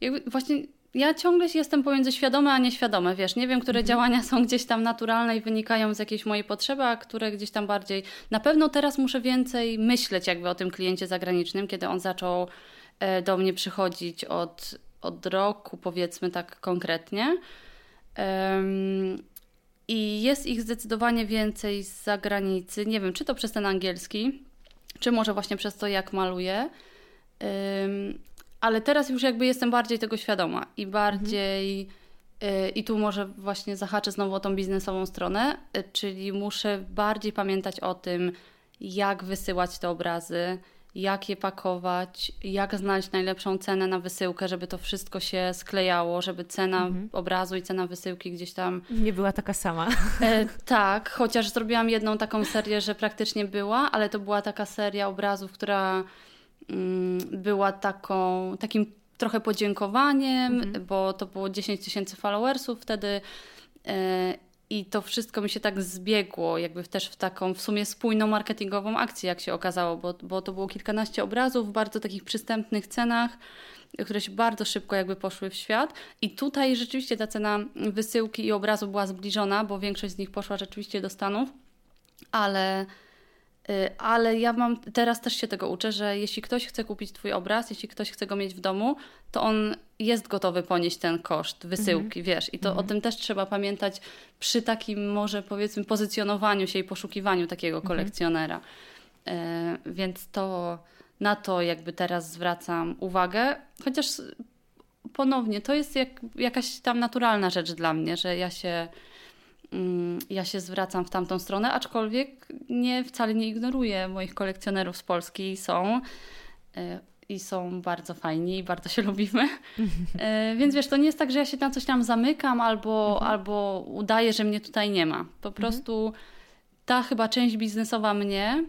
Yy, właśnie ja ciągle jestem pomiędzy świadome a nieświadome, wiesz, nie wiem, które mhm. działania są gdzieś tam naturalne i wynikają z jakiejś mojej potrzeby, a które gdzieś tam bardziej. Na pewno teraz muszę więcej myśleć jakby o tym kliencie zagranicznym, kiedy on zaczął e, do mnie przychodzić od, od roku, powiedzmy tak konkretnie. Um, I jest ich zdecydowanie więcej z zagranicy. Nie wiem, czy to przez ten angielski, czy może właśnie przez to, jak maluję. Um, ale teraz już jakby jestem bardziej tego świadoma i bardziej. Mhm. I tu może właśnie zahaczę znowu o tą biznesową stronę, y, czyli muszę bardziej pamiętać o tym, jak wysyłać te obrazy, jak je pakować, jak znaleźć najlepszą cenę na wysyłkę, żeby to wszystko się sklejało, żeby cena mhm. obrazu i cena wysyłki gdzieś tam. Nie była taka sama. E, tak, chociaż zrobiłam jedną taką serię, że praktycznie była, ale to była taka seria obrazów, która była taką, takim trochę podziękowaniem, mhm. bo to było 10 tysięcy followersów wtedy e, i to wszystko mi się tak zbiegło, jakby też w taką w sumie spójną marketingową akcję, jak się okazało, bo, bo to było kilkanaście obrazów w bardzo takich przystępnych cenach, które się bardzo szybko jakby poszły w świat. I tutaj rzeczywiście ta cena wysyłki i obrazu była zbliżona, bo większość z nich poszła rzeczywiście do Stanów, ale ale ja mam, teraz też się tego uczę, że jeśli ktoś chce kupić Twój obraz, jeśli ktoś chce go mieć w domu, to on jest gotowy ponieść ten koszt wysyłki, mhm. wiesz. I to mhm. o tym też trzeba pamiętać przy takim może powiedzmy pozycjonowaniu się i poszukiwaniu takiego mhm. kolekcjonera. Mhm. Więc to na to jakby teraz zwracam uwagę, chociaż ponownie to jest jak, jakaś tam naturalna rzecz dla mnie, że ja się ja się zwracam w tamtą stronę, aczkolwiek nie, wcale nie ignoruję moich kolekcjonerów z Polski. Są. i są bardzo fajni i bardzo się lubimy. Więc wiesz, to nie jest tak, że ja się na coś tam zamykam albo, mhm. albo udaję, że mnie tutaj nie ma. Po mhm. prostu ta chyba część biznesowa mnie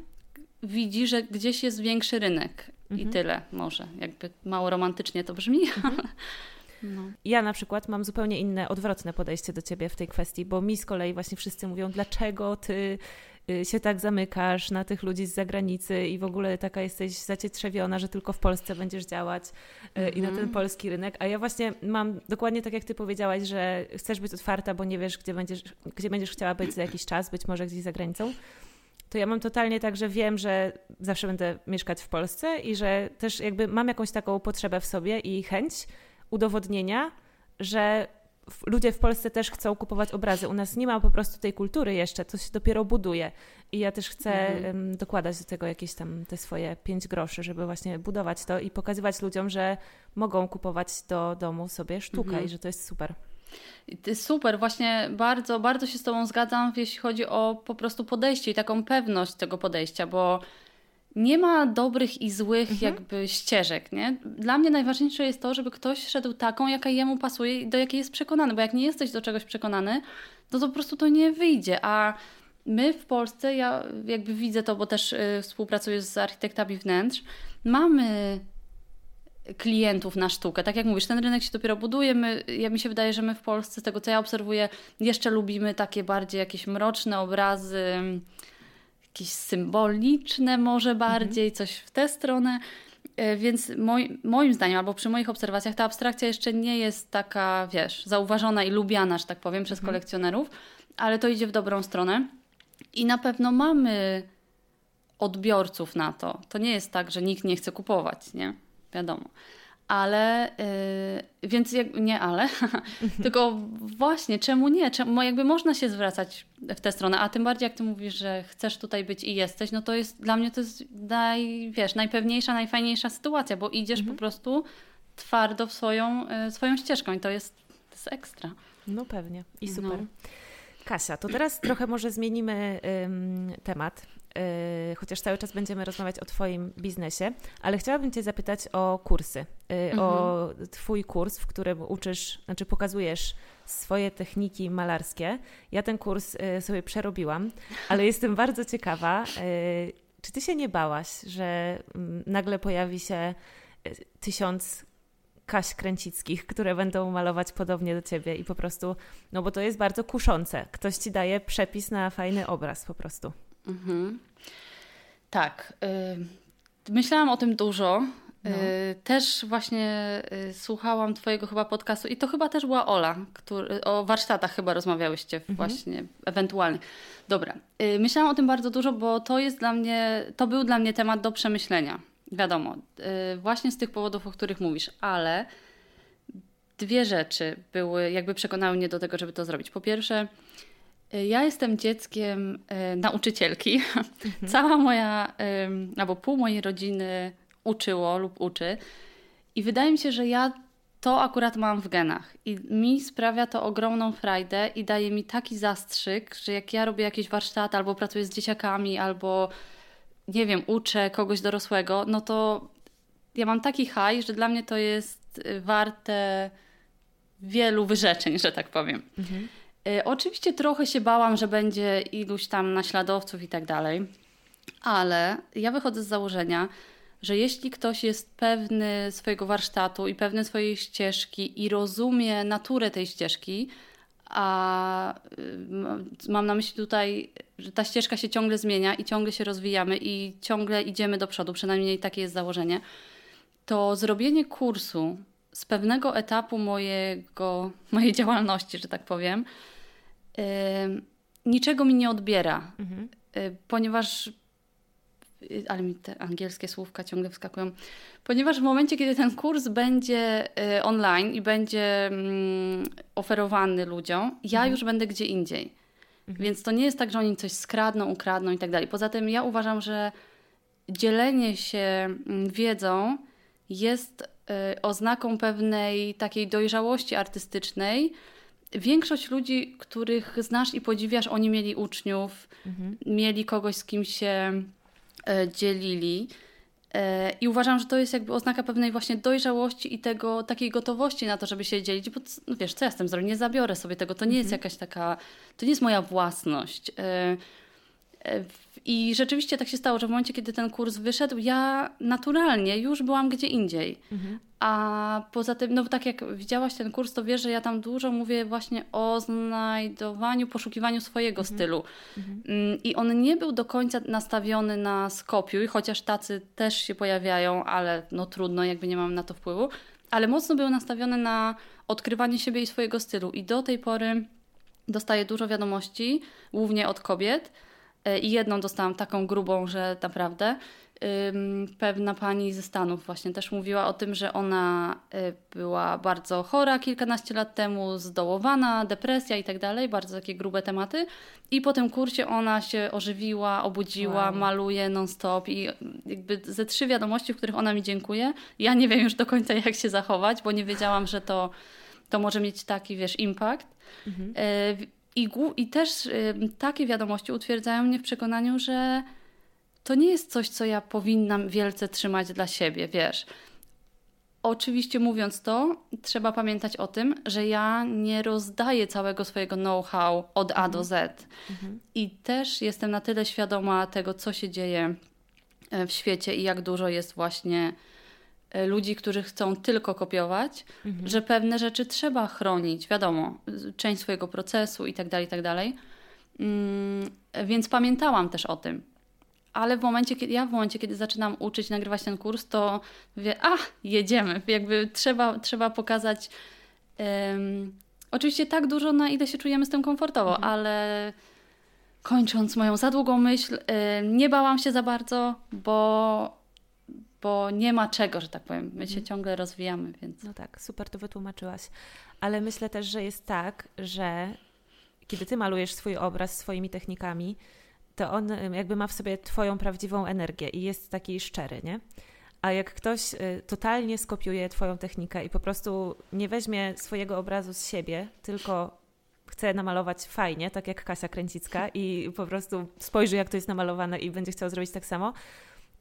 widzi, że gdzieś jest większy rynek mhm. i tyle może. Jakby mało romantycznie to brzmi, mhm. No. Ja na przykład mam zupełnie inne, odwrotne podejście do ciebie w tej kwestii, bo mi z kolei właśnie wszyscy mówią, dlaczego ty y, się tak zamykasz na tych ludzi z zagranicy i w ogóle taka jesteś zacietrzewiona, że tylko w Polsce będziesz działać mm-hmm. i na ten mhm. polski rynek. A ja właśnie mam dokładnie tak, jak ty powiedziałaś, że chcesz być otwarta, bo nie wiesz, gdzie będziesz, gdzie będziesz chciała być za jakiś czas, być może gdzieś za granicą to ja mam totalnie tak, że wiem, że zawsze będę mieszkać w Polsce i że też jakby mam jakąś taką potrzebę w sobie i chęć udowodnienia, że ludzie w Polsce też chcą kupować obrazy. U nas nie ma po prostu tej kultury jeszcze, to się dopiero buduje. I ja też chcę mhm. dokładać do tego jakieś tam te swoje pięć groszy, żeby właśnie budować to i pokazywać ludziom, że mogą kupować do domu sobie sztukę mhm. i że to jest super. Super, właśnie bardzo, bardzo się z Tobą zgadzam, jeśli chodzi o po prostu podejście i taką pewność tego podejścia, bo nie ma dobrych i złych mhm. jakby ścieżek, nie? Dla mnie najważniejsze jest to, żeby ktoś szedł taką, jaka jemu pasuje i do jakiej jest przekonany, bo jak nie jesteś do czegoś przekonany, to, to po prostu to nie wyjdzie, a my w Polsce, ja jakby widzę to, bo też y, współpracuję z architektami wnętrz, mamy klientów na sztukę. Tak jak mówisz, ten rynek się dopiero buduje. My, ja mi się wydaje, że my w Polsce, z tego co ja obserwuję, jeszcze lubimy takie bardziej jakieś mroczne obrazy, jakieś symboliczne może mhm. bardziej, mhm. coś w tę stronę. E, więc moi, moim zdaniem, albo przy moich obserwacjach, ta abstrakcja jeszcze nie jest taka, wiesz, zauważona i lubiana, że tak powiem, przez mhm. kolekcjonerów, ale to idzie w dobrą stronę. I na pewno mamy odbiorców na to. To nie jest tak, że nikt nie chce kupować, nie? Wiadomo ale yy, więc jak, nie ale, tylko właśnie czemu nie? Czemu, jakby można się zwracać w tę stronę, a tym bardziej jak ty mówisz, że chcesz tutaj być i jesteś, no to jest dla mnie to jest naj, wiesz, najpewniejsza, najfajniejsza sytuacja, bo idziesz mhm. po prostu twardo w swoją, y, swoją ścieżką i to jest, to jest ekstra. No pewnie i super. No. Kasia, to teraz trochę może zmienimy ym, temat chociaż cały czas będziemy rozmawiać o Twoim biznesie, ale chciałabym Cię zapytać o kursy, y, mhm. o Twój kurs, w którym uczysz, znaczy pokazujesz swoje techniki malarskie. Ja ten kurs y, sobie przerobiłam, ale jestem bardzo ciekawa, czy Ty się nie bałaś, że mm, nagle pojawi się tysiąc Kaś Kręcickich, które będą malować podobnie do ciebie i po prostu, no bo to jest bardzo kuszące. Ktoś ci daje przepis na fajny obraz po prostu. Mhm. Tak. Y, myślałam o tym dużo. No. Y, też właśnie y, słuchałam Twojego chyba podcastu i to chyba też była Ola, który, o warsztatach chyba rozmawiałyście mhm. właśnie ewentualnie. Dobra. Myślałam o tym bardzo dużo, bo to jest dla mnie, to był dla mnie temat do przemyślenia. Wiadomo, właśnie z tych powodów, o których mówisz, ale dwie rzeczy były, jakby przekonały mnie do tego, żeby to zrobić. Po pierwsze, ja jestem dzieckiem e, nauczycielki. Mhm. Cała moja, e, albo pół mojej rodziny uczyło lub uczy. I wydaje mi się, że ja to akurat mam w genach. I mi sprawia to ogromną frajdę i daje mi taki zastrzyk, że jak ja robię jakieś warsztaty, albo pracuję z dzieciakami, albo nie wiem, uczę kogoś dorosłego, no to ja mam taki haj, że dla mnie to jest warte wielu wyrzeczeń, że tak powiem. Mhm. Y, oczywiście trochę się bałam, że będzie iluś tam naśladowców i tak dalej, ale ja wychodzę z założenia, że jeśli ktoś jest pewny swojego warsztatu i pewny swojej ścieżki i rozumie naturę tej ścieżki, a y, mam na myśli tutaj, że ta ścieżka się ciągle zmienia i ciągle się rozwijamy i ciągle idziemy do przodu, przynajmniej takie jest założenie, to zrobienie kursu z pewnego etapu mojego, mojej działalności, że tak powiem, niczego mi nie odbiera, mhm. Y, ponieważ y, ale mi te angielskie słówka ciągle wskakują. Ponieważ w momencie, kiedy ten kurs będzie y, online i będzie mm, oferowany ludziom, ja mhm. już będę gdzie indziej. Mhm. Więc to nie jest tak, że oni coś skradną, ukradną i tak dalej. Poza tym ja uważam, że dzielenie się mm, wiedzą jest oznaką pewnej takiej dojrzałości artystycznej, większość ludzi, których znasz i podziwiasz, oni mieli uczniów, mhm. mieli kogoś, z kim się e, dzielili. E, I uważam, że to jest jakby oznaka pewnej właśnie dojrzałości i tego, takiej gotowości na to, żeby się dzielić, bo no wiesz, co ja z tym zrobię? Nie zabiorę sobie tego, to nie jest Mhm. jakaś taka, to nie jest moja własność. I rzeczywiście tak się stało, że w momencie, kiedy ten kurs wyszedł, ja naturalnie już byłam gdzie indziej. Mhm. A poza tym, no tak jak widziałaś ten kurs, to wiesz, że ja tam dużo mówię właśnie o znajdowaniu, poszukiwaniu swojego stylu. Mm, I on nie był do końca nastawiony na skopiuj, chociaż tacy też się pojawiają, ale no trudno, jakby nie mam na to wpływu. Ale mocno był nastawiony na odkrywanie siebie i swojego stylu. I do tej pory dostaję dużo wiadomości, głównie od kobiet. E, I jedną dostałam taką grubą, że naprawdę pewna pani ze Stanów właśnie też mówiła o tym, że ona y, była bardzo chora kilkanaście lat temu, zdołowana, depresja i tak dalej, bardzo takie grube tematy. I po tym kursie ona się ożywiła, obudziła, Wow. maluje non-stop i jakby ze trzy wiadomości, w których ona mi dziękuje. Ja nie wiem już do końca, jak się zachować, bo nie wiedziałam, że to, to może mieć taki, wiesz, impact. Mhm. I, I też y, takie wiadomości utwierdzają mnie w przekonaniu, że to nie jest coś, co ja powinnam wielce trzymać dla siebie, wiesz. Oczywiście mówiąc to, trzeba pamiętać o tym, że ja nie rozdaję całego swojego know-how od A do Z. Mhm. I też jestem na tyle świadoma tego, co się dzieje e, w świecie i jak dużo jest właśnie ludzi, którzy chcą tylko kopiować, Mhm. że pewne rzeczy trzeba chronić, wiadomo, część swojego procesu i tak dalej, i tak dalej. Mm, Więc pamiętałam też o tym. Ale w momencie, kiedy ja w momencie, kiedy zaczynam uczyć, nagrywać ten kurs, to wie, a, jedziemy. Jakby trzeba, trzeba pokazać em, oczywiście tak dużo, na ile się czujemy z tym komfortowo, ale kończąc moją za długą myśl, nie bałam się za bardzo, bo, bo nie ma czego, że tak powiem. My się ciągle rozwijamy, więc... No tak, super to wytłumaczyłaś. Ale myślę też, że jest tak, że kiedy ty malujesz swój obraz swoimi technikami, to on jakby ma w sobie twoją prawdziwą energię i jest taki szczery, nie? A jak ktoś y, totalnie skopiuje twoją technikę i po prostu nie weźmie swojego obrazu z siebie, tylko chce namalować fajnie, tak jak Kasia Kręcicka i po prostu spojrzy jak to jest namalowane i będzie chciał zrobić tak samo,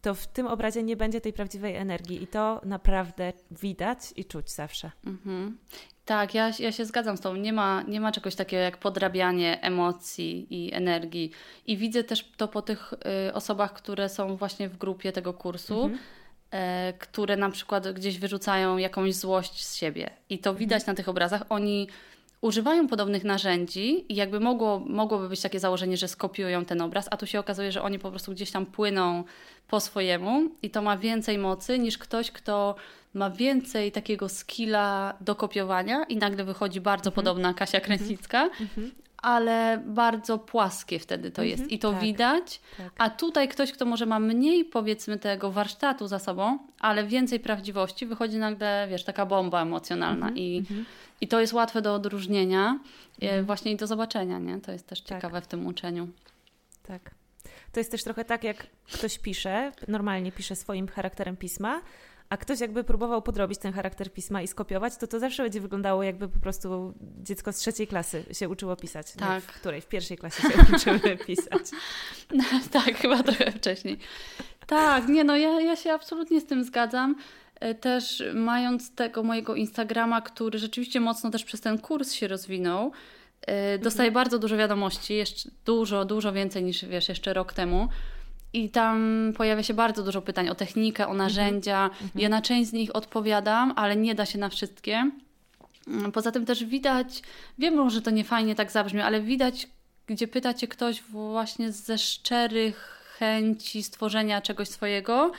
to w tym obrazie nie będzie tej prawdziwej energii i to naprawdę widać i czuć zawsze. Mhm. Tak, ja, ja się zgadzam z tą. Nie ma, nie ma czegoś takiego jak podrabianie emocji i energii. I widzę też to po tych y, osobach, które są właśnie w grupie tego kursu, Mhm. e, które na przykład gdzieś wyrzucają jakąś złość z siebie. I to widać na tych obrazach. Oni używają podobnych narzędzi i jakby mogło, mogłoby być takie założenie, że skopiują ten obraz, a tu się okazuje, że oni po prostu gdzieś tam płyną po swojemu i to ma więcej mocy niż ktoś, kto ma więcej takiego skilla do kopiowania i nagle wychodzi bardzo podobna Kasia Kręcicka, ale bardzo płaskie wtedy to jest i to tak. widać. Tak. A tutaj ktoś, kto może ma mniej powiedzmy tego warsztatu za sobą, ale więcej prawdziwości, wychodzi nagle, wiesz, taka bomba emocjonalna i, i to jest łatwe do odróżnienia e, właśnie i do zobaczenia, nie? To jest też Tak. ciekawe w tym uczeniu. Tak. To jest też trochę tak, jak ktoś pisze, normalnie pisze swoim charakterem pisma, a ktoś jakby próbował podrobić ten charakter pisma i skopiować, to to zawsze będzie wyglądało jakby po prostu dziecko z trzeciej klasy się uczyło pisać. Tak. w której? W pierwszej klasie się uczyły pisać. tak, chyba trochę wcześniej. Tak, nie no, ja, ja się absolutnie z tym zgadzam. E, Też mając tego mojego Instagrama, który rzeczywiście mocno też przez ten kurs się rozwinął, e, dostaję bardzo dużo wiadomości, jeszcze dużo, dużo więcej niż wiesz, jeszcze rok temu. I tam pojawia się bardzo dużo pytań o technikę, o narzędzia. Ja na część z nich odpowiadam, ale nie da się na wszystkie. Poza tym też widać, wiem, że to nie fajnie tak zabrzmi, ale widać, gdzie pyta cię ktoś właśnie ze szczerych chęci stworzenia czegoś swojego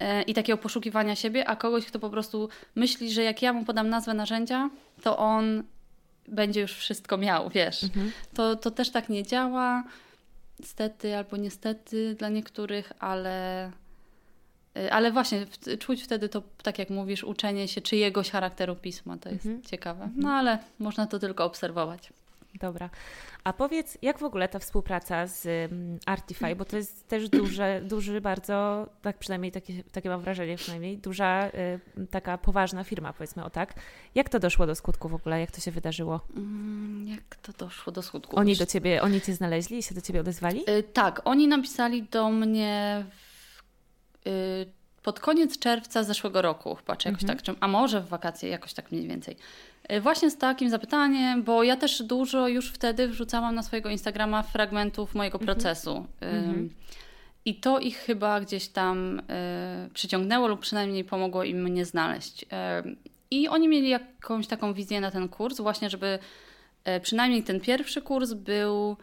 e, i takiego poszukiwania siebie, a kogoś, kto po prostu myśli, że jak ja mu podam nazwę narzędzia, to on będzie już wszystko miał, wiesz. To, to też tak nie działa, niestety albo niestety dla niektórych, ale, y, ale właśnie czuć wtedy to, tak jak mówisz, uczenie się czyjegoś charakteru pisma, to jest ciekawe. No ale można to tylko obserwować. Dobra. A powiedz, jak w ogóle ta współpraca z mm, Artify, bo to jest też duże, duży bardzo, tak przynajmniej takie, takie mam wrażenie przynajmniej, duża, y, taka poważna firma, powiedzmy o tak. Jak to doszło do skutku w ogóle? Jak to się wydarzyło? Mm, Jak to doszło do skutku? Oni do ciebie, oni cię znaleźli i się do ciebie odezwali? Y, Tak, oni napisali do mnie w y, pod koniec czerwca zeszłego roku, chyba, czy jakoś mhm. tak, a może w wakacje, jakoś tak mniej więcej. Y, właśnie z takim zapytaniem, bo ja też dużo już wtedy wrzucałam na swojego Instagrama fragmentów mojego mhm. procesu. Mhm. I to ich chyba gdzieś tam y, przyciągnęło lub przynajmniej pomogło im mnie znaleźć. Y, I oni mieli jakąś taką wizję na ten kurs, właśnie, żeby przynajmniej ten pierwszy kurs był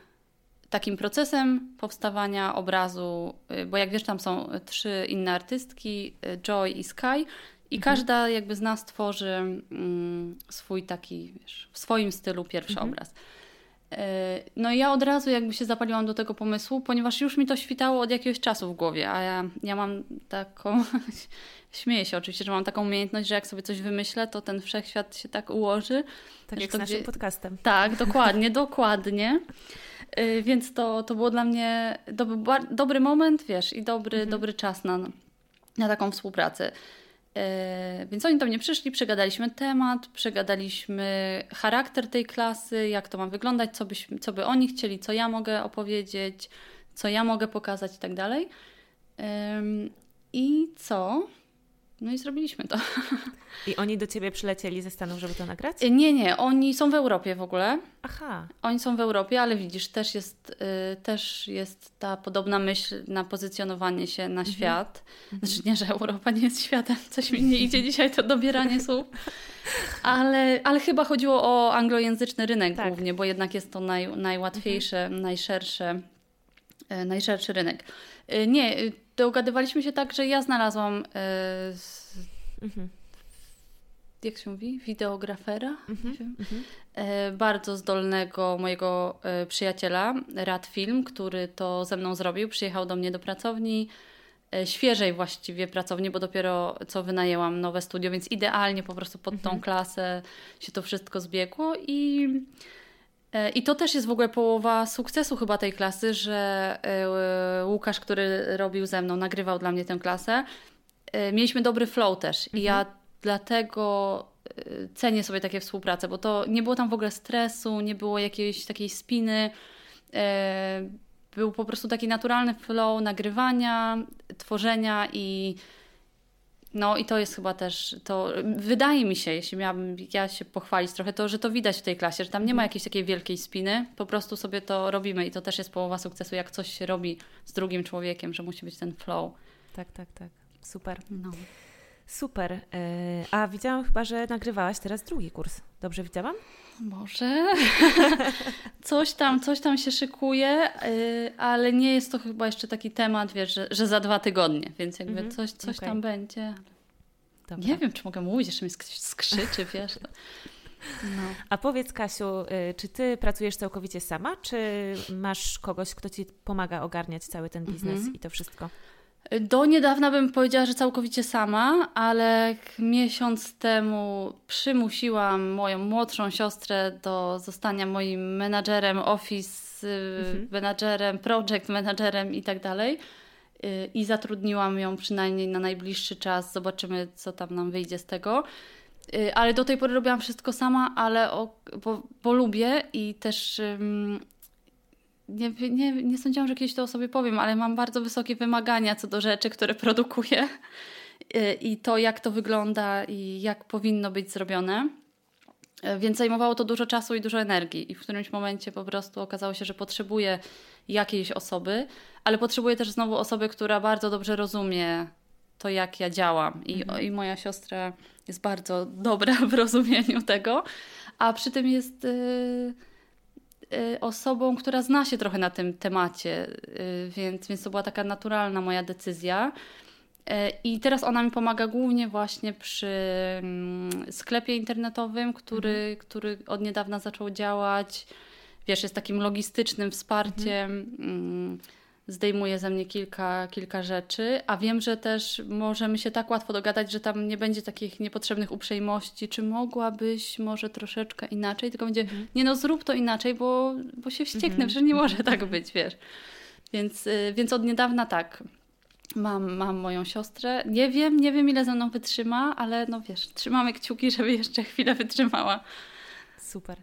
takim procesem powstawania obrazu, bo jak wiesz, tam są trzy inne artystki, Joy i Sky, i mhm. każda jakby z nas tworzy mm, swój taki, wiesz, w swoim stylu pierwszy mhm. obraz. E, no i ja od razu jakby się zapaliłam do tego pomysłu, ponieważ już mi to świtało od jakiegoś czasu w głowie, a ja, ja mam taką, śmieję się oczywiście, że mam taką umiejętność, że jak sobie coś wymyślę, to ten wszechświat się tak ułoży. Tak jak z naszym gdzie... podcastem. Tak, dokładnie, dokładnie. E, więc to, to było dla mnie dobry, dobry moment, wiesz, i dobry, mhm. dobry czas na, na taką współpracę. E, więc oni do mnie przyszli, przegadaliśmy temat, przegadaliśmy charakter tej klasy, jak to ma wyglądać, co, byś, co by oni chcieli, co ja mogę opowiedzieć, co ja mogę pokazać i tak dalej. I co? No i zrobiliśmy to. I oni do ciebie przylecieli ze Stanów, żeby to nagrać? E, nie, nie. Oni są w Europie w ogóle. Aha. Oni są w Europie, ale widzisz, też jest, y, też jest ta podobna myśl na pozycjonowanie się na mhm. świat. Znaczy nie, że Europa nie jest światem. Coś mi nie idzie dzisiaj to dobieranie słów. Ale, ale chyba chodziło o anglojęzyczny rynek tak. głównie, bo jednak jest to naj, najłatwiejsze, mhm. najszersze, y, najszerszy rynek. Y, nie, dogadywaliśmy się tak, że ja znalazłam mhm. jak się mówi? Wideografera? Mhm. Mhm. Bardzo zdolnego mojego e, przyjaciela, Rad Film, który to ze mną zrobił. Przyjechał do mnie do pracowni, e, świeżej właściwie pracowni, bo dopiero co wynajęłam nowe studio, więc idealnie po prostu pod tą klasę się to wszystko zbiegło i E, I to też jest w ogóle połowa sukcesu chyba tej klasy, że e, Łukasz, który robił ze mną, nagrywał dla mnie tę klasę, e, mieliśmy dobry flow też. I ja mhm. dlatego cenię sobie takie współprace, bo to nie było tam w ogóle stresu, nie było jakiejś takiej spiny. Był po prostu taki naturalny flow nagrywania, tworzenia i no i to jest chyba też, to wydaje mi się, jeśli miałabym ja się pochwalić trochę, to że to widać w tej klasie, że tam nie ma mhm. jakiejś takiej wielkiej spiny, po prostu sobie to robimy i to też jest połowa sukcesu, jak coś się robi z drugim człowiekiem, że musi być ten flow. Tak, tak, tak. Super. No. Super. E, a widziałam chyba, że nagrywałaś teraz drugi kurs. Dobrze widziałam? Może. coś tam, coś tam się szykuje, e, ale nie jest to chyba jeszcze taki temat, wiesz, że, że za dwa tygodnie, więc jakby mm -hmm. coś, coś okay. tam będzie. Dobra. Nie wiem, czy mogę mówić, jeszcze mi skrzyczy, wiesz. No. A powiedz, Kasiu, y, czy ty pracujesz całkowicie sama, czy masz kogoś, kto ci pomaga ogarniać cały ten biznes mm -hmm. i to wszystko? Do niedawna bym powiedziała, że całkowicie sama, ale miesiąc temu przymusiłam moją młodszą siostrę do zostania moim menadżerem, office mhm. menadżerem, project menadżerem i tak dalej. Y, I zatrudniłam ją przynajmniej na najbliższy czas. Zobaczymy, co tam nam wyjdzie z tego. Y, ale do tej pory robiłam wszystko sama, ale o, bo, bo lubię i też nie, nie, nie sądziłam, że kiedyś to o sobie powiem, ale mam bardzo wysokie wymagania co do rzeczy, które produkuję i to, jak to wygląda i jak powinno być zrobione. Więc zajmowało to dużo czasu i dużo energii, i w którymś momencie po prostu okazało się, że potrzebuję jakiejś osoby, ale potrzebuję też znowu osoby, która bardzo dobrze rozumie to, jak ja działam. I, mhm. i moja siostra jest bardzo dobra w rozumieniu tego, a przy tym jest. Yy osobą, która zna się trochę na tym temacie, y, więc, więc to była taka naturalna moja decyzja. Y, I teraz ona mi pomaga głównie właśnie przy mm, sklepie internetowym, który, mhm. który od niedawna zaczął działać. Wiesz, jest takim logistycznym wsparciem. Mhm zdejmuje ze mnie kilka, kilka rzeczy, a wiem, że też możemy się tak łatwo dogadać, że tam nie będzie takich niepotrzebnych uprzejmości, czy mogłabyś może troszeczkę inaczej, tylko będzie, mhm. nie no zrób to inaczej, bo, bo się wścieknę, mm że nie może tak być, wiesz. Więc, y, więc od niedawna tak, mam, mam moją siostrę. Nie wiem, nie wiem ile ze mną wytrzyma, ale no wiesz, trzymamy kciuki, żeby jeszcze chwilę wytrzymała. Super.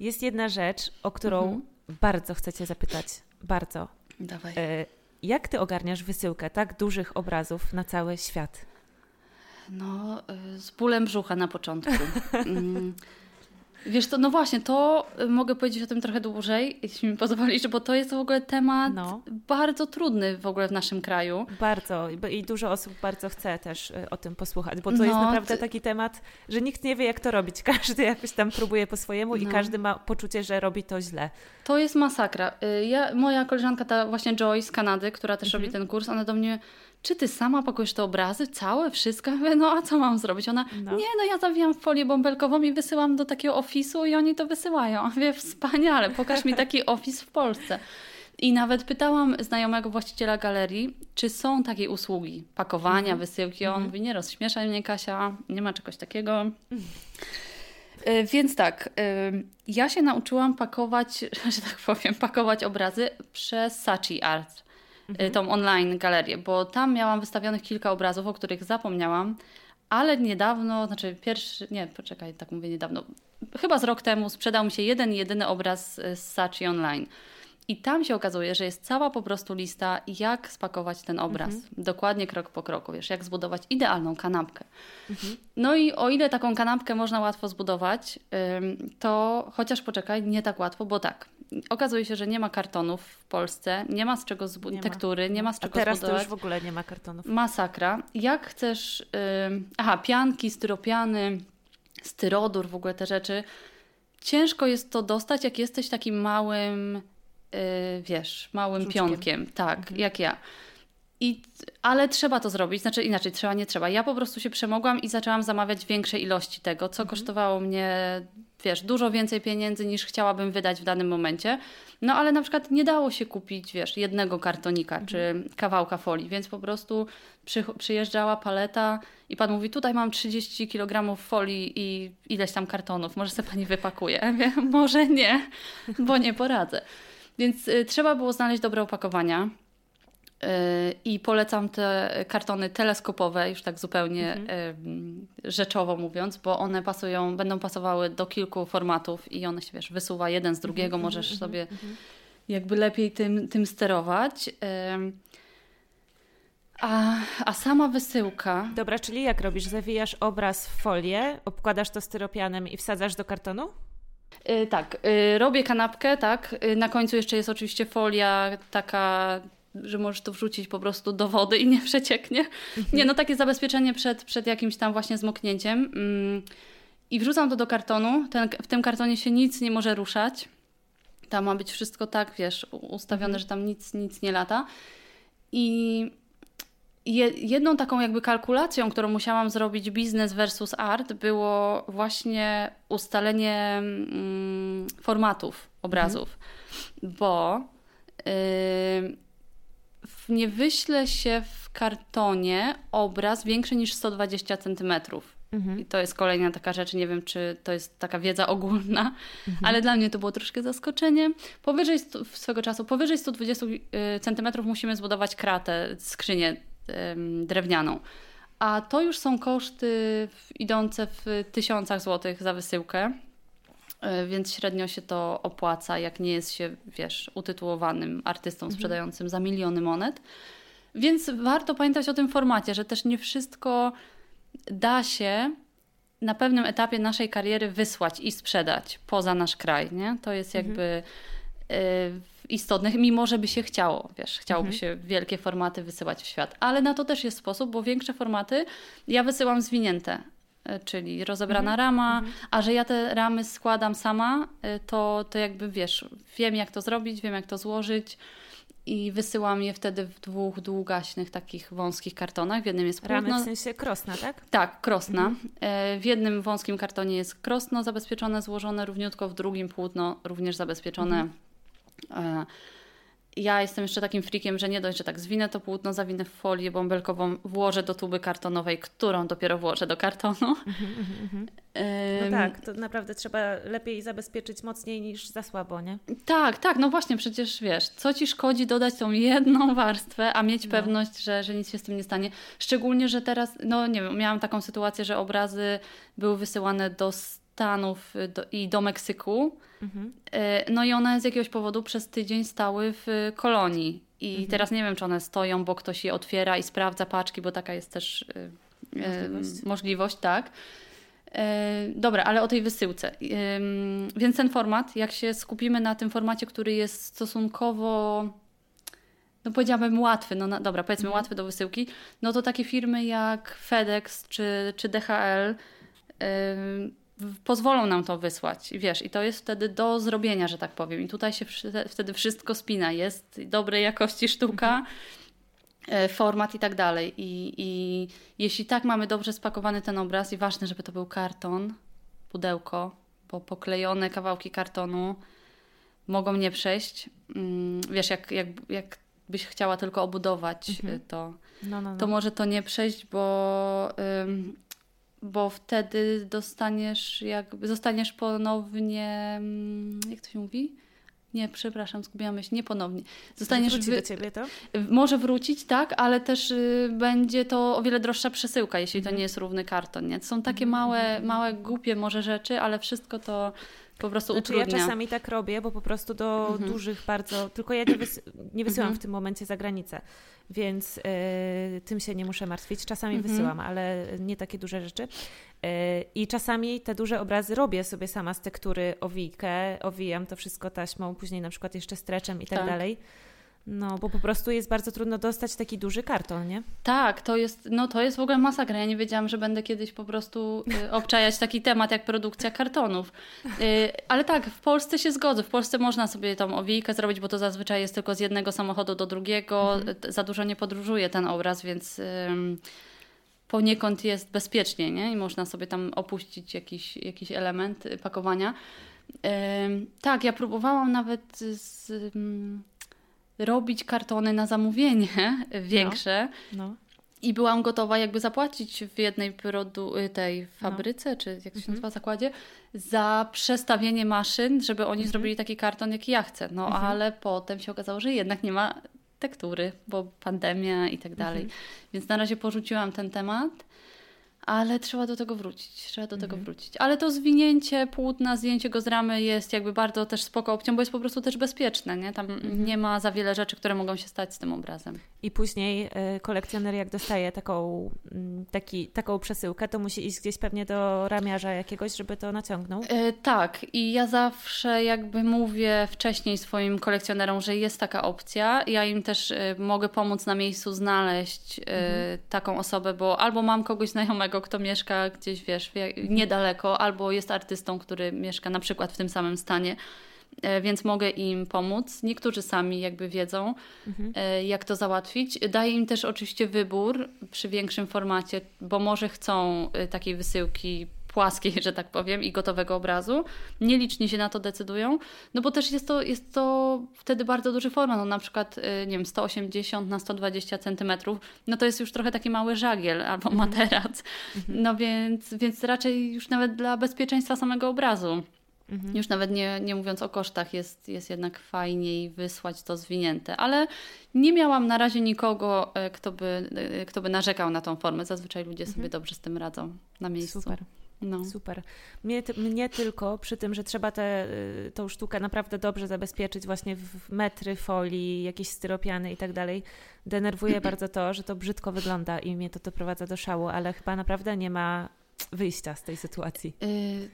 Jest jedna rzecz, o którą mhm. bardzo chcę Cię zapytać. Bardzo. Dawaj. E, Jak ty ogarniasz wysyłkę tak dużych obrazów na cały świat? No, y, z bólem brzucha na początku. Wiesz to, no właśnie, to y, mogę powiedzieć o tym trochę dłużej, jeśli mi pozwolisz, bo to jest w ogóle temat no. bardzo trudny w ogóle w naszym kraju. Bardzo i dużo osób bardzo chce też y, o tym posłuchać, bo to no, jest naprawdę ty... taki temat, że nikt nie wie jak to robić. Każdy jakoś tam próbuje po swojemu no. i każdy ma poczucie, że robi to źle. To jest masakra. Ja, moja koleżanka, ta właśnie Joy z Kanady, która też mhm. robi ten kurs, ona do mnie czy ty sama pakujesz te obrazy, całe, wszystko? No a co mam zrobić? Ona, no. nie, no ja zawijam folię bąbelkową i wysyłam do takiego ofisu i oni to wysyłają. A wie, wspaniale, pokaż mi taki ofis w Polsce. I nawet pytałam znajomego właściciela galerii, czy są takie usługi pakowania, mhm. wysyłki. On mhm. mówi, nie rozśmieszaj mnie Kasia, nie ma czegoś takiego. Y, więc tak, y, ja się nauczyłam pakować, że tak powiem, pakować obrazy przez Sachi Art. Y, tą online galerię, bo tam miałam wystawionych kilka obrazów, o których zapomniałam, ale niedawno, znaczy pierwszy, nie, poczekaj, tak mówię niedawno, chyba z rok temu sprzedał mi się jeden, jedyny obraz z Sachi Online. I tam się okazuje, że jest cała po prostu lista, jak spakować ten obraz. Mhm. Dokładnie krok po kroku, wiesz, jak zbudować idealną kanapkę. Mhm. No i o ile taką kanapkę można łatwo zbudować, to chociaż poczekaj, nie tak łatwo, bo tak, okazuje się, że nie ma kartonów w Polsce, nie ma z czego zbudować tektury, nie ma z czego A teraz zbudować. to już w ogóle nie ma kartonów. Masakra. Jak chcesz, aha, pianki, styropiany, styrodur, w ogóle te rzeczy. Ciężko jest to dostać, jak jesteś takim małym wiesz, małym Żuczkiem. pionkiem, tak, mhm. jak ja. I, ale trzeba to zrobić, znaczy inaczej, trzeba, nie trzeba. Ja po prostu się przemogłam i zaczęłam zamawiać większej ilości tego, co mhm. kosztowało mnie, wiesz, dużo więcej pieniędzy niż chciałabym wydać w danym momencie. No ale na przykład nie dało się kupić, wiesz, jednego kartonika mhm. czy kawałka folii, więc po prostu przy, przyjeżdżała paleta i pan mówi, tutaj mam 30 kg folii i ileś tam kartonów, może sobie pani wypakuje. Ja mówię, może nie, bo nie poradzę. Więc y, trzeba było znaleźć dobre opakowania. Y, I polecam te kartony teleskopowe, już tak zupełnie mhm. rzeczowo mówiąc, bo one pasują, będą pasowały do kilku formatów i one się wiesz, wysuwa jeden z drugiego, mhm, możesz mhm, sobie mhm. jakby lepiej tym, tym sterować. A, a sama wysyłka. Dobra, czyli jak robisz? Zawijasz obraz w folię, obkładasz to styropianem i wsadzasz do kartonu? Y, tak, y, robię kanapkę, tak. Y, na końcu jeszcze jest oczywiście folia taka, że możesz to wrzucić po prostu do wody i nie przecieknie. Mhm. Nie, no takie zabezpieczenie przed, przed jakimś tam właśnie zmoknięciem. Mm, I wrzucam to do kartonu. Ten, w tym kartonie się nic nie może ruszać. Tam ma być wszystko tak, wiesz, ustawione, mhm. że tam nic, nic nie lata. I jedną taką jakby kalkulacją, którą musiałam zrobić biznes versus art, było właśnie ustalenie mm, formatów obrazów, mhm. bo y, nie wyśle się w kartonie obraz większy niż 120 centymetrów. Mhm. I to jest kolejna taka rzecz, nie wiem czy to jest taka wiedza ogólna, mhm. ale dla mnie to było troszkę zaskoczenie. Powyżej swego czasu, powyżej 120 y, centymetrów musimy zbudować kratę, skrzynię drewnianą. A to już są koszty idące w tysiącach złotych za wysyłkę, e, więc średnio się to opłaca, jak nie jest się, wiesz, utytułowanym artystą mhm. sprzedającym za miliony monet. Więc warto pamiętać o tym formacie, że też nie wszystko da się na pewnym etapie naszej kariery wysłać i sprzedać poza nasz kraj. Nie? To jest mhm. jakby mhm istotnych, mimo że by się chciało, wiesz, chciałoby mhm. się wielkie formaty wysyłać w świat. Ale na to też jest sposób, bo większe formaty ja wysyłam zwinięte, e, czyli rozebrana mhm. rama, mhm. a że ja te ramy składam sama, e, to, to jakby wiesz, wiem jak to zrobić, wiem jak to złożyć i wysyłam je wtedy w dwóch długaśnych takich wąskich kartonach. W jednym jest płótno. Ramy w sensie krosna, tak? Tak, krosna. Mhm. E, w jednym wąskim kartonie jest krosno zabezpieczone, złożone równiutko, w drugim płótno również zabezpieczone mhm. E, ja jestem jeszcze takim frikiem, że nie dość, że tak zwinę to płótno, zawinę w folię bąbelkową, włożę do tuby kartonowej, którą dopiero włożę do kartonu. Mhm, mhm, mhm. no tak, to naprawdę trzeba lepiej zabezpieczyć mocniej niż za słabo, nie? Tak, tak, no właśnie, przecież wiesz, co ci szkodzi dodać tą jedną warstwę, a mieć no. pewność, że, że nic się z tym nie stanie. Szczególnie, że teraz, no nie wiem, miałam taką sytuację, że obrazy były wysyłane do Stanów do, i do Meksyku. Mhm. E, no i one z jakiegoś powodu przez tydzień stały w kolonii. I mhm. teraz nie wiem, czy one stoją, bo ktoś je otwiera i sprawdza paczki, bo taka jest też y, możliwość, możliwość tak. E, dobra, ale o tej wysyłce. Więc ten format, jak się skupimy na tym formacie, który jest stosunkowo, no powiedziałabym łatwy, no na, dobra, powiedzmy mm. łatwy do wysyłki, no to takie firmy jak FedEx czy, czy DHL pozwolą nam to wysłać. Wiesz, i to jest wtedy do zrobienia, że tak powiem. I tutaj się wtedy wszystko spina. Jest dobrej jakości sztuka. -hmm E, format i tak dalej. I, I jeśli tak mamy dobrze spakowany ten obraz i ważne, żeby to był karton, pudełko, bo poklejone kawałki kartonu mogą nie przejść. Mm, wiesz, jak, jak, jak byś chciała tylko obudować mhm. to, no, no, no. to może to nie przejść, bo, bo wtedy dostaniesz jakby, zostaniesz ponownie, mm, jak to się mówi? Nie, przepraszam, zgubiłam myśl, nie ponownie. Zostaniesz wróci wy... do ciebie to? Może wrócić, tak, ale też y, będzie to o wiele droższa przesyłka, jeśli to mhm. nie jest równy karton. Nie? To są takie mhm. małe, małe, głupie może rzeczy, ale wszystko to po prostu znaczy, utrudnia. Ja czasami tak robię, bo po prostu do mhm. dużych bardzo, tylko ja nie, wys nie wysyłam mhm. w tym momencie za granicę, więc y, tym się nie muszę martwić. Czasami mhm. wysyłam, ale nie takie duże rzeczy. Y, I czasami te duże obrazy robię sobie sama z tektury owijkę, owijam to wszystko taśmą, później na przykład jeszcze streczem i tak, tak. dalej. No, bo po prostu jest bardzo trudno dostać taki duży karton, nie? Tak, to jest, no to jest w ogóle masakra. Ja nie wiedziałam, że będę kiedyś po prostu y, obczajać taki temat jak produkcja kartonów. Y, ale tak, w Polsce się zgodzę. W Polsce można sobie tą owijkę zrobić, bo to zazwyczaj jest tylko z jednego samochodu do drugiego. Mhm. Za dużo nie podróżuje ten obraz, więc y, poniekąd jest bezpiecznie, nie? I można sobie tam opuścić jakiś, jakiś element pakowania. Tak, ja próbowałam nawet z robić kartony na zamówienie większe. No, no. I byłam gotowa jakby zapłacić w jednej produ- y, tej no. fabryce, no. czy jak się mhm. nazywa, zakładzie, za przestawienie maszyn, żeby oni mhm. zrobili taki karton, jaki ja chcę. No mhm. ale potem się okazało, że jednak nie ma tektury, bo pandemia i tak dalej. Mhm. Więc na razie porzuciłam ten temat ale trzeba do tego wrócić, trzeba do tego mhm. wrócić. Ale to zwinięcie płótna, zdjęcie go z ramy jest jakby bardzo też spoko opcją, bo jest po prostu też bezpieczne, nie? Tam mhm. nie ma za wiele rzeczy, które mogą się stać z tym obrazem. I później y, kolekcjoner jak dostaje taką, y, taki, taką przesyłkę, to musi iść gdzieś pewnie do ramiarza jakiegoś, żeby to naciągnął? Y, tak i ja zawsze jakby mówię wcześniej swoim kolekcjonerom, że jest taka opcja. Ja im też y, mogę pomóc na miejscu znaleźć y, mhm. taką osobę, bo albo mam kogoś znajomego, kto mieszka gdzieś, wiesz, niedaleko, albo jest artystą, który mieszka na przykład w tym samym stanie e, więc mogę im pomóc. Niektórzy sami jakby wiedzą, mhm. E, jak to załatwić. Daję im też oczywiście wybór przy większym formacie, bo może chcą e, takiej wysyłki płaskiej, że tak powiem, i gotowego obrazu. Nieliczni się na to decydują, no bo też jest to, jest to wtedy bardzo duży format, no na przykład, y, nie wiem, 180 na 120 centymetrów, no to jest już trochę taki mały żagiel albo mhm. materac, mhm. no więc, więc raczej już nawet dla bezpieczeństwa samego obrazu. Mhm. Już nawet nie, nie mówiąc o kosztach, jest, jest jednak fajniej wysłać to zwinięte. Ale nie miałam na razie nikogo, e, kto by, e, kto by narzekał na tą formę. Zazwyczaj ludzie mhm. sobie dobrze z tym radzą na miejscu. Super. No. Super. Mnie, mnie tylko przy tym, że trzeba tę y, tą sztukę naprawdę dobrze zabezpieczyć właśnie w metry folii, jakieś styropiany i tak dalej, denerwuje bardzo to, że to brzydko wygląda i mnie to doprowadza do szału, ale chyba naprawdę nie ma wyjścia z tej sytuacji. Yy,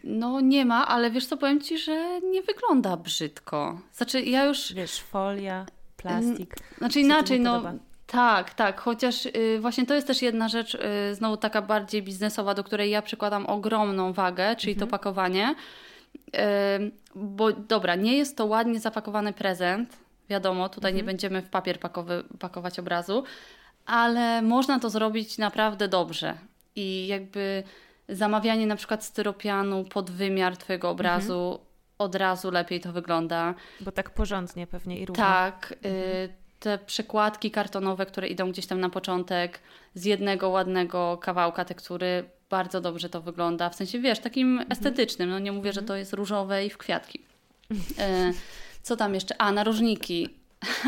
no nie ma, ale wiesz co, powiem Ci, że nie wygląda brzydko. Znaczy ja już... Wiesz, folia, plastik. Znaczy inaczej, no... Podoba? Tak, tak, chociaż y, właśnie to jest też jedna rzecz, y, znowu taka bardziej biznesowa, do której ja przykładam ogromną wagę, czyli mhm. to pakowanie. Y, bo dobra, nie jest to ładnie zapakowany prezent, wiadomo, tutaj mhm. nie będziemy w papier pakowy, pakować obrazu, ale można to zrobić naprawdę dobrze. I jakby zamawianie na przykład styropianu pod wymiar Twojego obrazu mhm. od razu lepiej to wygląda. Bo tak porządnie pewnie i równo. Tak. Mhm te przekładki kartonowe, które idą gdzieś tam na początek z jednego ładnego kawałka tektury, bardzo dobrze to wygląda. W sensie, wiesz, takim mhm. estetycznym. No nie mówię, że to jest różowe i w kwiatki. E, co tam jeszcze? A, narożniki.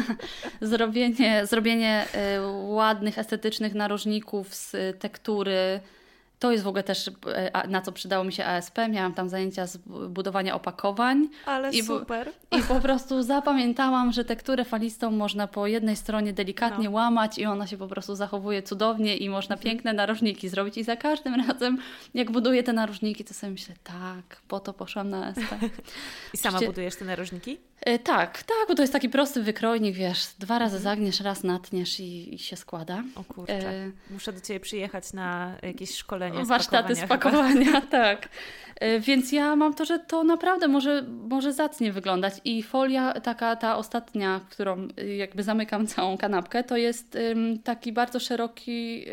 zrobienie zrobienie e, ładnych, estetycznych narożników z tektury to jest w ogóle też e, na co przydało mi się ASP. Miałam tam zajęcia z budowania opakowań. Ale I super. I po prostu zapamiętałam, że tekturę falistą można po jednej stronie delikatnie no. łamać i ona się po prostu zachowuje cudownie i można mhm. piękne narożniki zrobić. I za każdym razem, jak buduję te narożniki, to sobie myślę, tak, po to poszłam na ASP. I sama budujesz te narożniki? E, tak, tak, bo to jest taki prosty wykrojnik, wiesz, dwa razy mhm. zagniesz, raz natniesz i, i się składa. O kurczę, e... muszę do Ciebie przyjechać na jakieś szkolenie Warsztaty spakowania, tak. E, więc ja mam to, że to naprawdę może, może zacnie wyglądać i folia taka, ta ostatnia, którą y, jakby zamykam całą kanapkę, to jest taki bardzo szeroki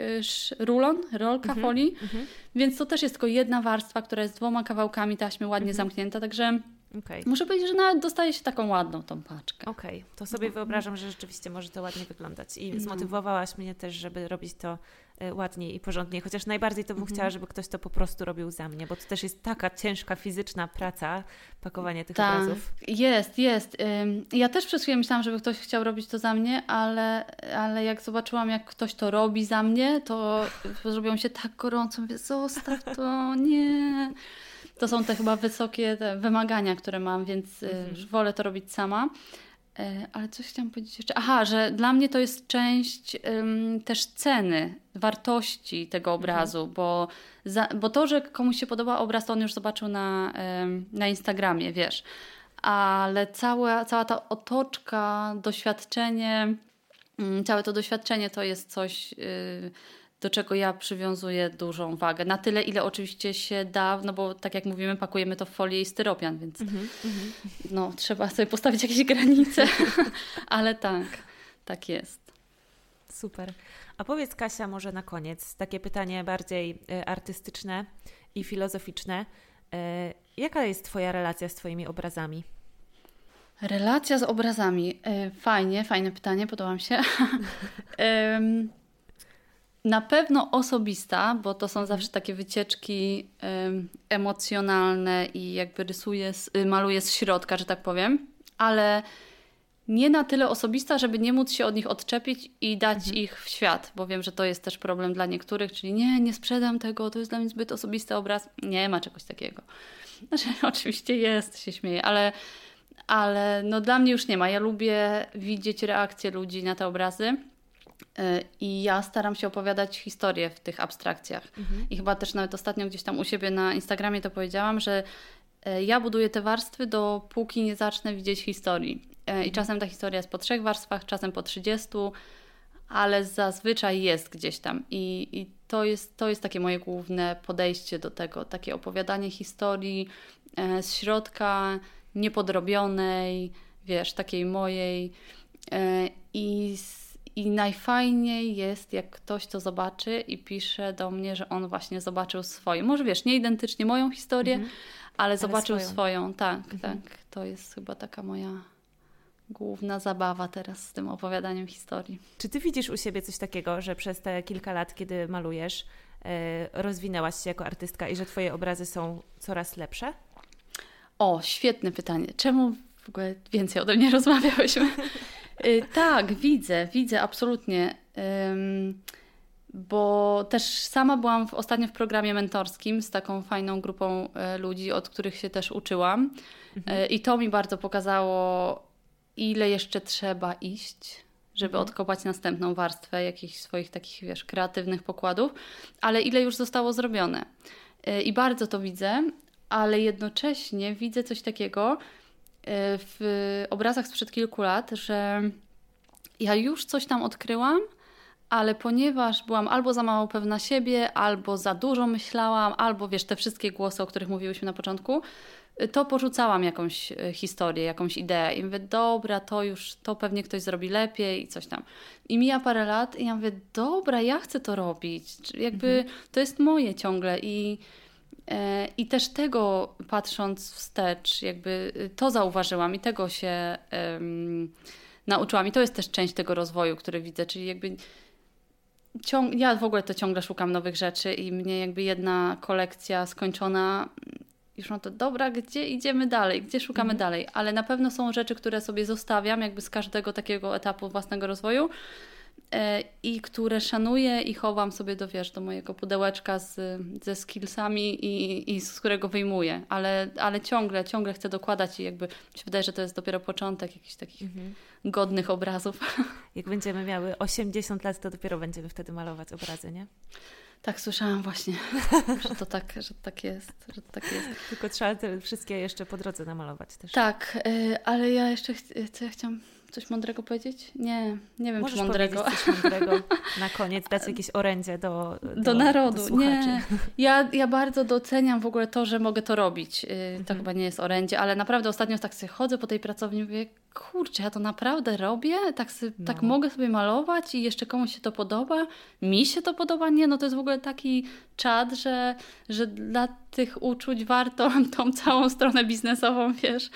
y, rulon, rolka mhm. folii, mhm. więc to też jest tylko jedna warstwa, która jest dwoma kawałkami taśmy ładnie mhm. zamknięta, także Okay. Muszę powiedzieć, że nawet dostaje się taką ładną tą paczkę. Okej, okay. to sobie no. wyobrażam, że rzeczywiście może to ładnie wyglądać. I no. zmotywowałaś mnie też, żeby robić to e, ładniej i porządniej, chociaż najbardziej to bym mhm. chciała, żeby ktoś to po prostu robił za mnie, bo to też jest taka ciężka fizyczna praca, pakowanie tych tak, obrazów. Jest, jest. Ja też przez chwilę myślałam, żeby ktoś chciał robić to za mnie, ale, ale jak zobaczyłam, jak ktoś to robi za mnie, to zrobiło mi się tak gorąco, mówię, zostaw to, nie to są te chyba wysokie te wymagania, które mam, więc y, mhm. wolę to robić sama. E, ale coś chciałam powiedzieć jeszcze. Aha, że dla mnie to jest część um, też ceny, wartości tego mhm. obrazu, mhm. bo, za, bo to, że komuś się podoba obraz, to on już zobaczył na, um, na Instagramie, wiesz. Ale cała, cała ta otoczka, doświadczenie, um, całe to doświadczenie to jest coś. Yy, do czego ja przywiązuję dużą wagę. Na tyle, ile oczywiście się da, no bo tak jak mówimy, pakujemy to w folię i styropian, więc mm -hmm. no, trzeba sobie postawić jakieś granice, ale tak, tak jest. Super. A powiedz Kasia może na koniec, takie pytanie bardziej e, artystyczne i filozoficzne. E, jaka jest Twoja relacja z Twoimi obrazami? Relacja z obrazami. E, fajnie, fajne pytanie, podoba mi się. Na pewno osobista, bo to są zawsze takie wycieczki emocjonalne i jakby rysuję, y, maluję z środka, że tak powiem, ale nie na tyle osobista, żeby nie móc się od nich odczepić i dać mhm. ich w świat, bo wiem, że to jest też problem dla niektórych, czyli nie, nie sprzedam tego, to jest dla mnie zbyt osobisty obraz. Nie ma czegoś takiego. Znaczy, oczywiście jest, się śmieję, ale, ale no dla mnie już nie ma. Ja lubię widzieć reakcje ludzi na te obrazy I ja staram się opowiadać historię w tych abstrakcjach. Mhm. I chyba też nawet ostatnio gdzieś tam u siebie na Instagramie to powiedziałam, że e, ja buduję te warstwy, dopóki nie zacznę widzieć historii. E, I mhm. czasem ta historia jest po trzech warstwach, czasem po trzydziestu, ale zazwyczaj jest gdzieś tam. I, i to, jest, to jest takie moje główne podejście do tego, takie opowiadanie historii z środka, niepodrobionej, wiesz, takiej mojej. I z i najfajniej jest, jak ktoś to zobaczy i pisze do mnie, że on właśnie zobaczył swoją. Może wiesz, nie identycznie moją historię, mhm. ale, ale, zobaczył swoją. swoją. Tak, mhm. tak. To jest chyba taka moja główna zabawa teraz z tym opowiadaniem historii. Czy ty widzisz u siebie coś takiego, że przez te kilka lat, kiedy malujesz, yy, rozwinęłaś się jako artystka i że twoje obrazy są coraz lepsze? O, świetne pytanie. Czemu w ogóle więcej ode mnie rozmawiałyśmy? Y, tak, widzę, widzę absolutnie. Bo też sama byłam w, ostatnio w programie mentorskim z taką fajną grupą e, ludzi, od których się też uczyłam. Mhm. E, I to mi bardzo pokazało, ile jeszcze trzeba iść, żeby mhm. odkopać następną warstwę jakichś swoich takich, wiesz, kreatywnych pokładów, ale ile już zostało zrobione. I bardzo to widzę, ale jednocześnie widzę coś takiego, w obrazach sprzed kilku lat, że ja już coś tam odkryłam, ale ponieważ byłam albo za mało pewna siebie, albo za dużo myślałam, albo wiesz, te wszystkie głosy, o których mówiłyśmy na początku, e, to porzucałam jakąś e, historię, jakąś ideę i mówię, dobra, to już, to pewnie ktoś zrobi lepiej i coś tam. I mija parę lat i ja mówię, dobra, ja chcę to robić. Jakby mhm. to jest moje ciągle i E, I też tego patrząc wstecz, jakby y, to zauważyłam i tego się um, nauczyłam. I to jest też część tego rozwoju, który widzę, czyli jakby ciąg... ja w ogóle to ciągle szukam nowych rzeczy i mnie jakby jedna kolekcja skończona już mam to, dobra, gdzie idziemy dalej, gdzie szukamy mhm. dalej, ale na pewno są rzeczy, które sobie zostawiam jakby z każdego takiego etapu własnego rozwoju e, i które szanuję i chowam sobie do, wiesz, do mojego pudełeczka z, ze skillsami i, i z którego wyjmuję, ale, ale ciągle, ciągle chcę dokładać i jakby mi się wydaje, że to jest dopiero początek jakichś takich mhm. godnych obrazów. Jak będziemy miały 80 lat, to dopiero będziemy wtedy malować obrazy, nie? Tak, słyszałam właśnie, że to tak, że tak jest, że to tak jest. Tylko trzeba te wszystkie jeszcze po drodze namalować też. Tak, y, ale ja jeszcze, ch co ja chciałam coś mądrego powiedzieć? Nie, nie wiem, Możesz czy mądrego. coś mądrego na koniec, dać jakieś orędzie do, do, do narodu. Do nie, ja, ja bardzo doceniam w ogóle to, że mogę to robić. Y, to mhm. chyba nie jest orędzie, ale naprawdę ostatnio tak sobie chodzę po tej pracowni i mówię, kurczę, ja to naprawdę robię? Tak, sobie, no. tak mogę sobie malować i jeszcze komuś się to podoba? Mi się to podoba? Nie, no to jest w ogóle taki czad, że, że dla tych uczuć warto tą całą stronę biznesową, wiesz,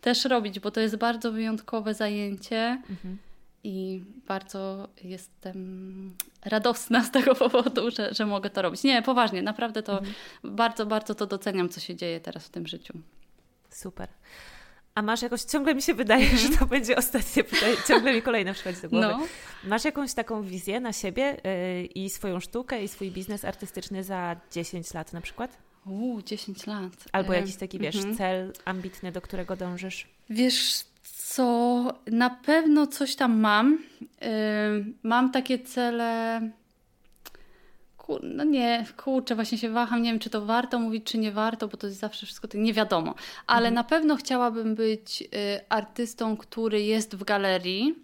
też robić, bo to jest bardzo wyjątkowe zajęcie. Mhm. I bardzo jestem radosna z tego powodu, że, że mogę to robić. Nie, poważnie, naprawdę to mhm. bardzo, bardzo to doceniam, co się dzieje teraz w tym życiu. Super. A masz jakoś, ciągle mi się wydaje, mm. że to mhm. będzie ostatnie pytanie, ciągle mi kolejne przychodzi do głowy. No. Masz jakąś taką wizję na siebie yy, i swoją sztukę i swój biznes artystyczny za 10 lat na przykład? Uuu, 10 lat. Albo jakiś taki, wiesz, -hmm. cel ambitny, do którego dążysz? Wiesz co, na pewno coś tam mam. Yy, mam takie cele no nie, kurczę, właśnie się waham, nie wiem, czy to warto mówić, czy nie warto, bo to jest zawsze wszystko tak, nie wiadomo. Ale mhm. na pewno chciałabym być y, artystą, który jest w galerii.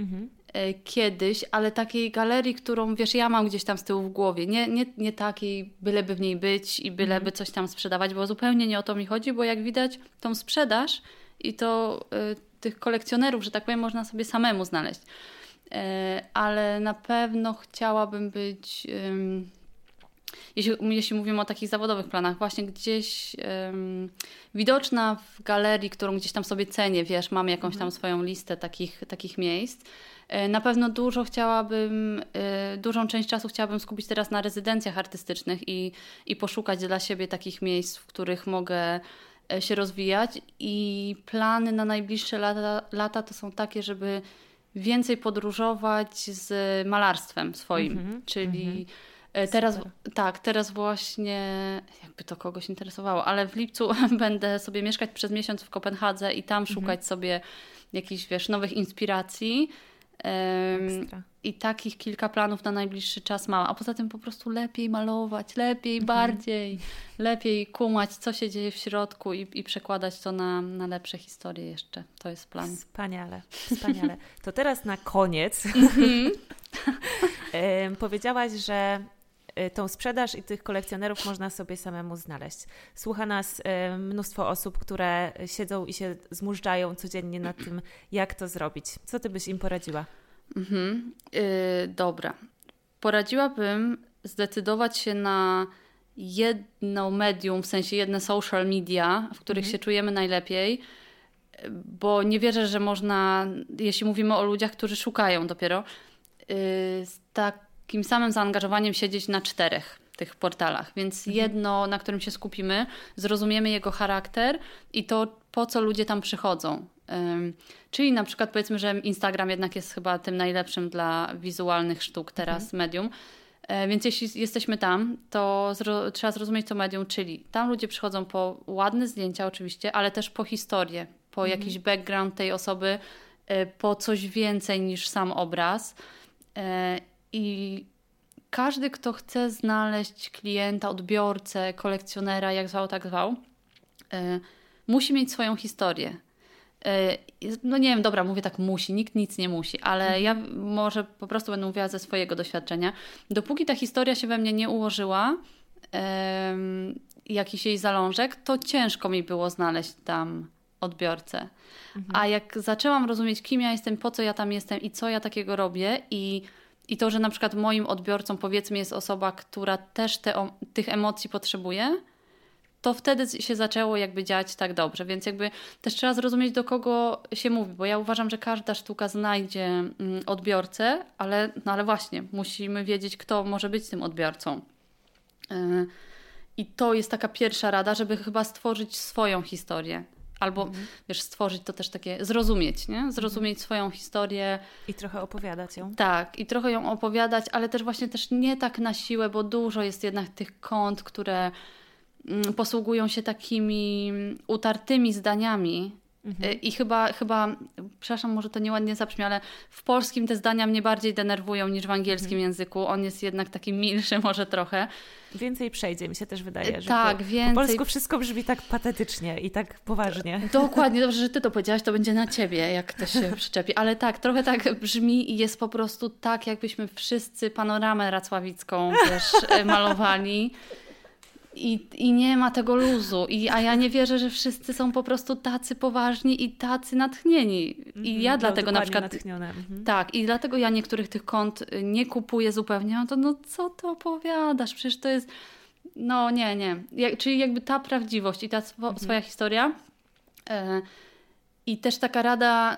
Mhm. Y, kiedyś, ale takiej galerii, którą wiesz, ja mam gdzieś tam z tyłu w głowie. Nie, nie, nie takiej, byleby w niej być i byleby mhm. coś tam sprzedawać, bo zupełnie nie o to mi chodzi, bo jak widać, tą sprzedaż i to y, tych kolekcjonerów, że tak powiem, można sobie samemu znaleźć. E, ale na pewno chciałabym być, jeśli, jeśli mówimy o takich zawodowych planach, właśnie gdzieś widoczna w galerii, którą gdzieś tam sobie cenię, wiesz, mam jakąś tam mhm. swoją listę takich, takich miejsc. E, na pewno dużo chciałabym, e, dużą część czasu chciałabym skupić teraz na rezydencjach artystycznych i, i poszukać dla siebie takich miejsc, w których mogę się rozwijać. I plany na najbliższe lata, lata to są takie, żeby więcej podróżować z malarstwem swoim, mm -hmm, czyli mm -hmm. teraz tak, teraz właśnie jakby to kogoś interesowało, ale w lipcu będę sobie mieszkać przez miesiąc w Kopenhadze i tam mhm. szukać sobie jakichś wiesz, nowych inspiracji. Ekstra. I takich kilka planów na najbliższy czas mam. A poza tym po prostu lepiej malować, lepiej, mhm. bardziej, lepiej kumać, co się dzieje w środku i, i przekładać to na, na lepsze historie jeszcze. To jest plan. Wspaniale, wspaniale. To teraz na koniec mhm. powiedziałaś, że tą sprzedaż i tych kolekcjonerów można sobie samemu znaleźć. Słucha nas mnóstwo osób, które siedzą i się zmużdżają codziennie nad tym, jak to zrobić. Co ty byś im poradziła? Mhm. Yy, dobra. Poradziłabym zdecydować się na jedno medium, w sensie jedne social media, w których mhm. się czujemy najlepiej, bo nie wierzę, że można, jeśli mówimy o ludziach, którzy szukają dopiero, yy, z takim samym zaangażowaniem siedzieć na czterech tych portalach. Więc mhm. jedno, na którym się skupimy, zrozumiemy jego charakter i to, po co ludzie tam przychodzą. Czyli na przykład powiedzmy, że Instagram jednak jest chyba tym najlepszym dla wizualnych sztuk teraz mhm. medium. E, więc jeśli jesteśmy tam, to zro trzeba zrozumieć to medium, czyli tam ludzie przychodzą po ładne zdjęcia oczywiście, ale też po historię, po mhm. jakiś background tej osoby, e, po coś więcej niż sam obraz. E, I każdy, kto chce znaleźć klienta, odbiorcę, kolekcjonera, jak zwał, tak zwał, musi mieć swoją historię. E, no nie wiem, dobra, mówię tak musi, nikt nic nie musi, ale mhm. ja może po prostu będę mówiła ze swojego doświadczenia. Dopóki ta historia się we mnie nie ułożyła, jakiś jej zalążek, to ciężko mi było znaleźć tam odbiorcę. Mhm. A jak zaczęłam rozumieć, kim ja jestem, po co ja tam jestem i co ja takiego robię i i to, że na przykład moim odbiorcą powiedzmy jest osoba, która też te, tych emocji potrzebuje, to wtedy się zaczęło jakby dziać tak dobrze. Więc jakby też trzeba zrozumieć, do kogo się mówi, bo ja uważam, że każda sztuka znajdzie mm, odbiorcę, ale, no ale właśnie, musimy wiedzieć, kto może być tym odbiorcą. Y, I to jest taka pierwsza rada, żeby chyba stworzyć swoją historię. Albo mhm. wiesz, stworzyć to też takie, zrozumieć, nie? Zrozumieć mhm. swoją historię. I trochę opowiadać ją. Tak, i trochę ją opowiadać, ale też właśnie też nie tak na siłę, bo dużo jest jednak tych kont, które mm, posługują się takimi utartymi zdaniami, Mhm. I chyba, chyba, przepraszam, może to nieładnie zabrzmi, ale w polskim te zdania mnie bardziej denerwują niż w angielskim mhm. języku. On jest jednak taki milszy może trochę. Więcej przejdzie, mi się też wydaje. Że tak, po, więcej. Po polsku wszystko brzmi tak patetycznie i tak poważnie. Dokładnie, dobrze, że ty to powiedziałaś, to będzie na ciebie, jak to się przyczepi. Ale tak, trochę tak brzmi i jest po prostu tak, jakbyśmy wszyscy panoramę racławicką wiesz, malowali. I, I nie ma tego luzu. I, a ja nie wierzę, że wszyscy są po prostu tacy poważni i tacy natchnieni. I ja no, dlatego na przykład. Natchnione. Mhm. Tak, i dlatego ja niektórych tych kont y, nie kupuję zupełnie. No to no co ty opowiadasz? Przecież to jest. No nie, nie. Jak, czyli jakby ta prawdziwość i ta swo, mhm. swoja historia. E, I też taka rada,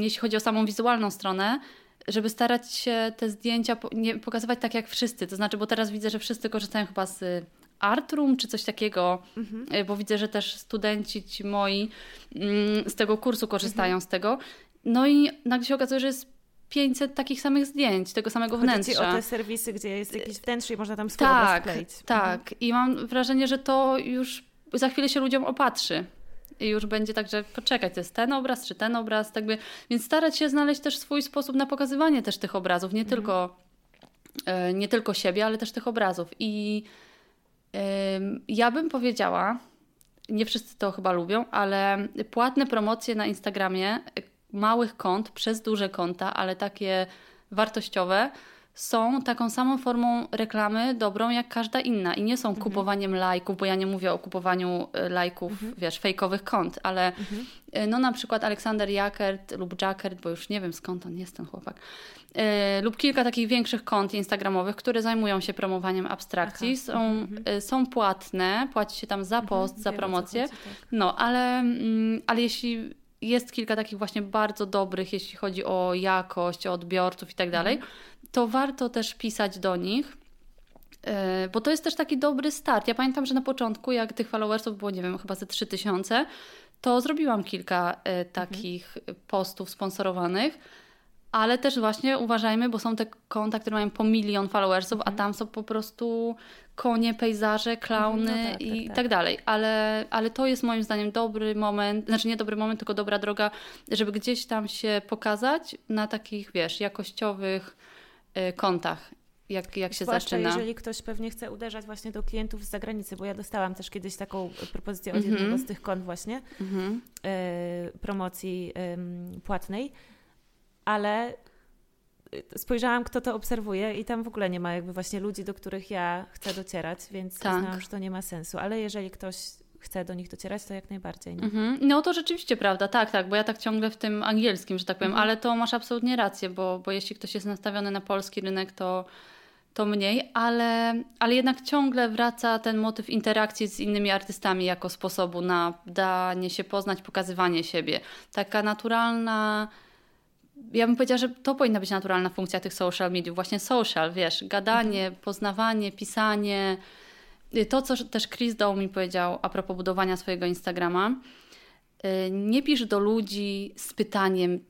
jeśli chodzi o samą wizualną stronę, żeby starać się te zdjęcia nie pokazywać tak jak wszyscy. To znaczy, bo teraz widzę, że wszyscy korzystają chyba z Artrum czy coś takiego, mhm. E, bo widzę, że też studenci ci moi mm, z tego kursu korzystają mhm. z tego. No i nagle się okazuje, że jest 500 takich samych zdjęć, tego samego Chodzi wnętrza. Chodzi o te serwisy, gdzie jest jakiś wnętrze i można tam swój tak. Tak, mhm. i mam wrażenie, że to już za chwilę się ludziom opatrzy. I już będzie tak, że poczekać, to jest ten obraz, czy ten obraz, tak by, więc starać się znaleźć też swój sposób na pokazywanie też tych obrazów, nie mhm. tylko e, nie tylko siebie, ale też tych obrazów. I ja bym powiedziała, nie wszyscy to chyba lubią, ale płatne promocje na Instagramie małych kont przez duże konta, ale takie wartościowe, są taką samą formą reklamy dobrą jak każda inna i nie są mhm. kupowaniem lajków, bo ja nie mówię o kupowaniu e, lajków, mhm. wiesz, fejkowych kont, ale mhm. E, no na przykład Aleksander Jakert lub Jackert, bo już nie wiem skąd on jest ten chłopak, e, lub kilka takich większych kont instagramowych, które zajmują się promowaniem abstrakcji, są, mhm. są płatne, płaci się tam za mhm. post, za promocję, chodzi, tak. no ale, mm, ale jeśli jest kilka takich właśnie bardzo dobrych, jeśli chodzi o jakość, o odbiorców i tak dalej, to warto też pisać do nich. E, bo to jest też taki dobry start. Ja pamiętam, że na początku, jak tych followersów było, nie wiem, chyba ze 3000, to zrobiłam kilka e, takich mhm. postów sponsorowanych, ale też właśnie uważajmy, bo są te konta, które mają po milion followersów, mhm. a tam są po prostu konie, pejzaże, klauny no tak, i tak, tak. tak, dalej. Ale, ale to jest moim zdaniem dobry moment, znaczy nie dobry moment, tylko dobra droga, żeby gdzieś tam się pokazać na takich, wiesz, jakościowych Y, kontach, jak, jak się Zwłaszcza zaczyna. jeżeli ktoś pewnie chce uderzać właśnie do klientów z zagranicy, bo ja dostałam też kiedyś taką propozycję od mm -hmm. jednego z tych kont właśnie mm -hmm. y, promocji y, płatnej, ale y, spojrzałam, kto to obserwuje i tam w ogóle nie ma jakby właśnie ludzi, do których ja chcę docierać, więc tak. uznałam, że to nie ma sensu. Ale jeżeli ktoś chce do nich docierać, to jak najbardziej. Mhm. No to rzeczywiście prawda, tak, tak, bo ja tak ciągle w tym angielskim, że tak powiem, mhm. ale to masz absolutnie rację, bo, bo jeśli ktoś jest nastawiony na polski rynek, to, to mniej, ale, ale jednak ciągle wraca ten motyw interakcji z innymi artystami jako sposobu na danie się poznać, pokazywanie siebie. Taka naturalna ja bym powiedziała, że to powinna być naturalna funkcja tych social mediów, właśnie social, wiesz, gadanie, mhm. poznawanie, pisanie, to, co też Chris Dow mi powiedział a propos budowania swojego Instagrama, y, nie pisz do ludzi z pytaniem,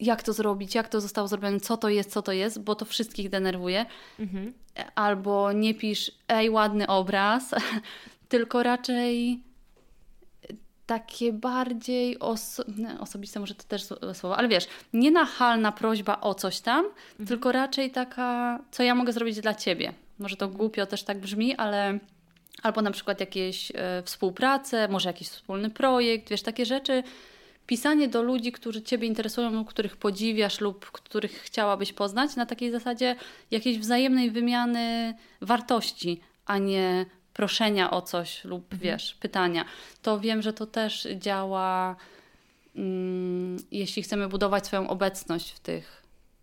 jak to zrobić, jak to zostało zrobione, co to jest, co to jest, bo to wszystkich denerwuje. Mhm. Albo nie pisz, ej, ładny obraz, tylko raczej takie bardziej oso osobiste, może to też słowo, ale wiesz, nie nachalna prośba o coś tam, mhm. tylko raczej taka, co ja mogę zrobić dla ciebie. Może to głupio też tak brzmi, ale albo na przykład jakieś e, współpracę, może jakiś wspólny projekt, wiesz, takie rzeczy. Pisanie do ludzi, którzy Ciebie interesują, których podziwiasz lub których chciałabyś poznać, na takiej zasadzie jakiejś wzajemnej wymiany wartości, a nie proszenia o coś lub mhm. wiesz, pytania. To wiem, że to też działa, mm, jeśli chcemy budować swoją obecność w tych,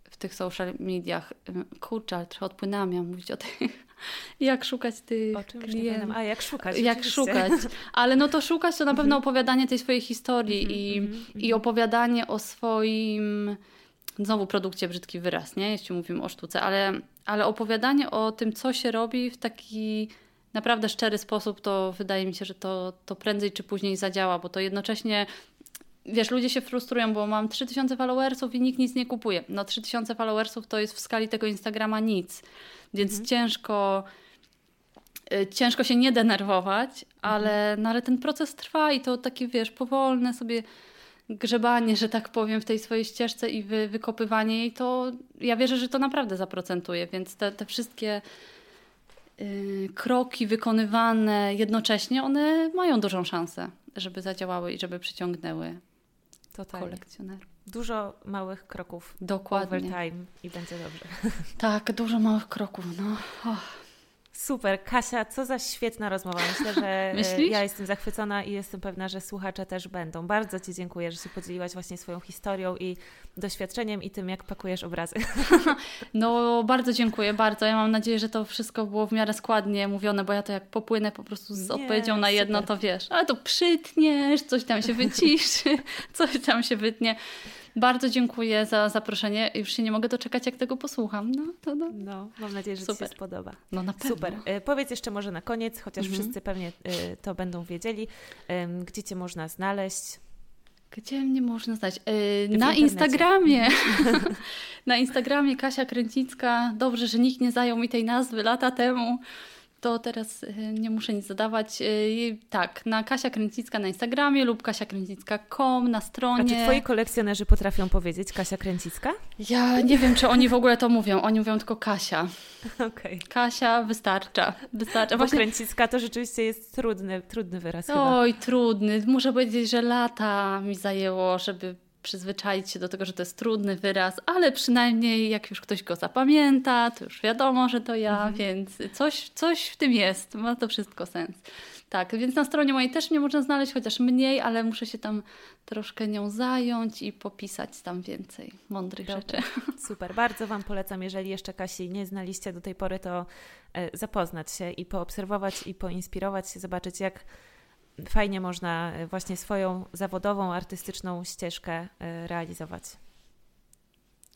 w tych social mediach. Kurczę, ale trochę odpłynęłam, miałam mówić o tych jak szukać tych o klientów. A jak szukać? Jak szukać. Ale no to szukać to na pewno mhm. opowiadanie tej swojej historii mhm, i, mhm, i opowiadanie o swoim znowu produkcie brzydki wyraz, nie? Jeśli mówimy o sztuce, ale, ale opowiadanie o tym, co się robi w taki naprawdę szczery sposób, to wydaje mi się, że to, to prędzej czy później zadziała, bo to jednocześnie wiesz, ludzie się frustrują, bo mam 3000 followersów i nikt nic nie kupuje. No 3000 followersów to jest w skali tego Instagrama nic, więc mhm. ciężko y, ciężko się nie denerwować, mhm. ale, no, ale ten proces trwa i to takie, wiesz, powolne sobie grzebanie, że tak powiem, w tej swojej ścieżce i wy, wykopywanie jej, to ja wierzę, że to naprawdę zaprocentuje, więc te, te wszystkie kroki wykonywane jednocześnie, one mają dużą szansę, żeby zadziałały i żeby przyciągnęły Totalnie. kolekcjonerów. Dużo małych kroków. Dokładnie. Overtime i będzie dobrze. Tak, dużo małych kroków. No. Oh. Super. Kasia, co za świetna rozmowa. Myślę, że e, Myślisz? ja jestem zachwycona i jestem pewna, że słuchacze też będą. Bardzo Ci dziękuję, że się podzieliłaś właśnie swoją historią i doświadczeniem i tym, jak pakujesz obrazy. No, bardzo dziękuję, bardzo. Ja mam nadzieję, że to wszystko było w miarę składnie mówione, bo ja to jak popłynę po prostu z odpowiedzią na jedno, super. to wiesz, ale to przytniesz, coś tam się wyciszy, coś tam się wytnie. Bardzo dziękuję za zaproszenie. Już się nie mogę doczekać, jak tego posłucham. No, to no. no mam nadzieję, że Super. Ci się spodoba. No na pewno. Super. E, powiedz jeszcze może na koniec, chociaż mhm. wszyscy pewnie e, to będą wiedzieli, gdzie Cię można znaleźć. Gdzie mnie można znaleźć? Yy, na Instagramie. na Instagramie Kasia Kręcicka. Dobrze, że nikt nie zajął mi tej nazwy lata temu to teraz y, nie muszę nic zadawać. Y, tak, na Kasia Kręcicka na Instagramie lub kasiakręcicka.com na stronie. A czy twoi kolekcjonerzy potrafią powiedzieć Kasia Kręcicka? Ja nie wiem, czy oni w ogóle to mówią. Oni mówią tylko Kasia. Okay. Kasia wystarcza. wystarcza. Bo Właśnie... Kręcicka to rzeczywiście jest trudny, trudny wyraz Oj, chyba. trudny. Muszę powiedzieć, że lata mi zajęło, żeby przyzwyczaić się do tego, że to jest trudny wyraz, ale przynajmniej jak już ktoś go zapamięta, to już wiadomo, że to ja, mhm. więc coś, coś w tym jest, ma to wszystko sens. Tak, więc na stronie mojej też mnie można znaleźć, chociaż mniej, ale muszę się tam troszkę nią zająć i popisać tam więcej mądrych rzeczy. Super, bardzo Wam polecam, jeżeli jeszcze Kasi nie znaliście do tej pory, to e, zapoznać się i poobserwować i poinspirować się, zobaczyć jak fajnie można e, właśnie swoją zawodową, artystyczną ścieżkę e, realizować.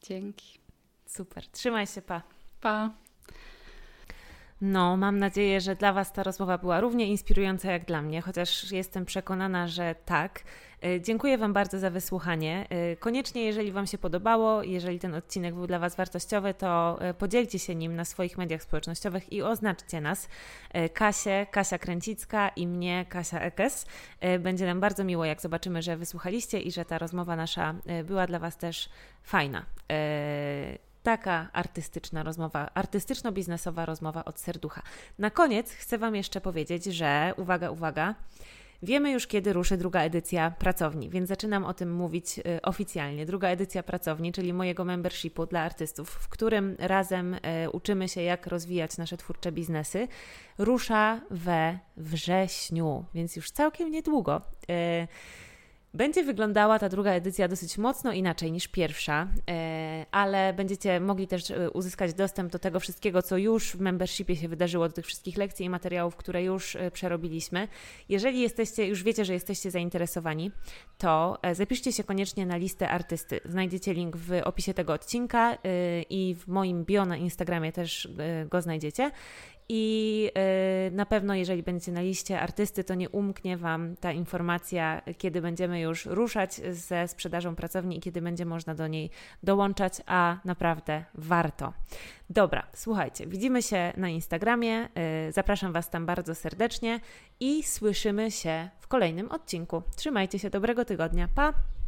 Dzięki. Super. Trzymaj się, pa. Pa. No, mam nadzieję, że dla Was ta rozmowa była równie inspirująca jak dla mnie, chociaż jestem przekonana, że tak. E, dziękuję Wam bardzo za wysłuchanie. E, koniecznie, jeżeli Wam się podobało, jeżeli ten odcinek był dla Was wartościowy, to e, podzielcie się nim na swoich mediach społecznościowych i oznaczcie nas. Kasię, Kasia Kręcicka i mnie, Kasia Ekes. Będzie nam bardzo miło, jak zobaczymy, że wysłuchaliście i że ta rozmowa nasza była dla Was też fajna taka artystyczna rozmowa, artystyczno-biznesowa rozmowa od serducha. Na koniec chcę Wam jeszcze powiedzieć, że uwaga, uwaga, Wiemy już, kiedy ruszy druga edycja pracowni, więc zaczynam o tym mówić y, oficjalnie. Druga edycja pracowni, czyli mojego membershipu dla artystów, w którym razem y, uczymy się, jak rozwijać nasze twórcze biznesy, rusza we wrześniu, więc już całkiem niedługo. Będzie wyglądała ta druga edycja dosyć mocno inaczej niż pierwsza, e, ale będziecie mogli też e, uzyskać dostęp do tego wszystkiego, co już w membershipie się wydarzyło, do tych wszystkich lekcji i materiałów, które już e, przerobiliśmy. Jeżeli jesteście, już wiecie, że jesteście zainteresowani, to zapiszcie się koniecznie na listę artysty. Znajdziecie link w opisie tego odcinka i w moim bio na Instagramie też go znajdziecie. I y, na pewno, jeżeli będziecie na liście artysty, to nie umknie Wam ta informacja, kiedy będziemy już ruszać ze sprzedażą pracowni i kiedy będzie można do niej dołączać, a naprawdę warto. Dobra, słuchajcie, widzimy się na Instagramie. Y, zapraszam Was tam bardzo serdecznie i słyszymy się w kolejnym odcinku. Trzymajcie się, dobrego tygodnia. Pa!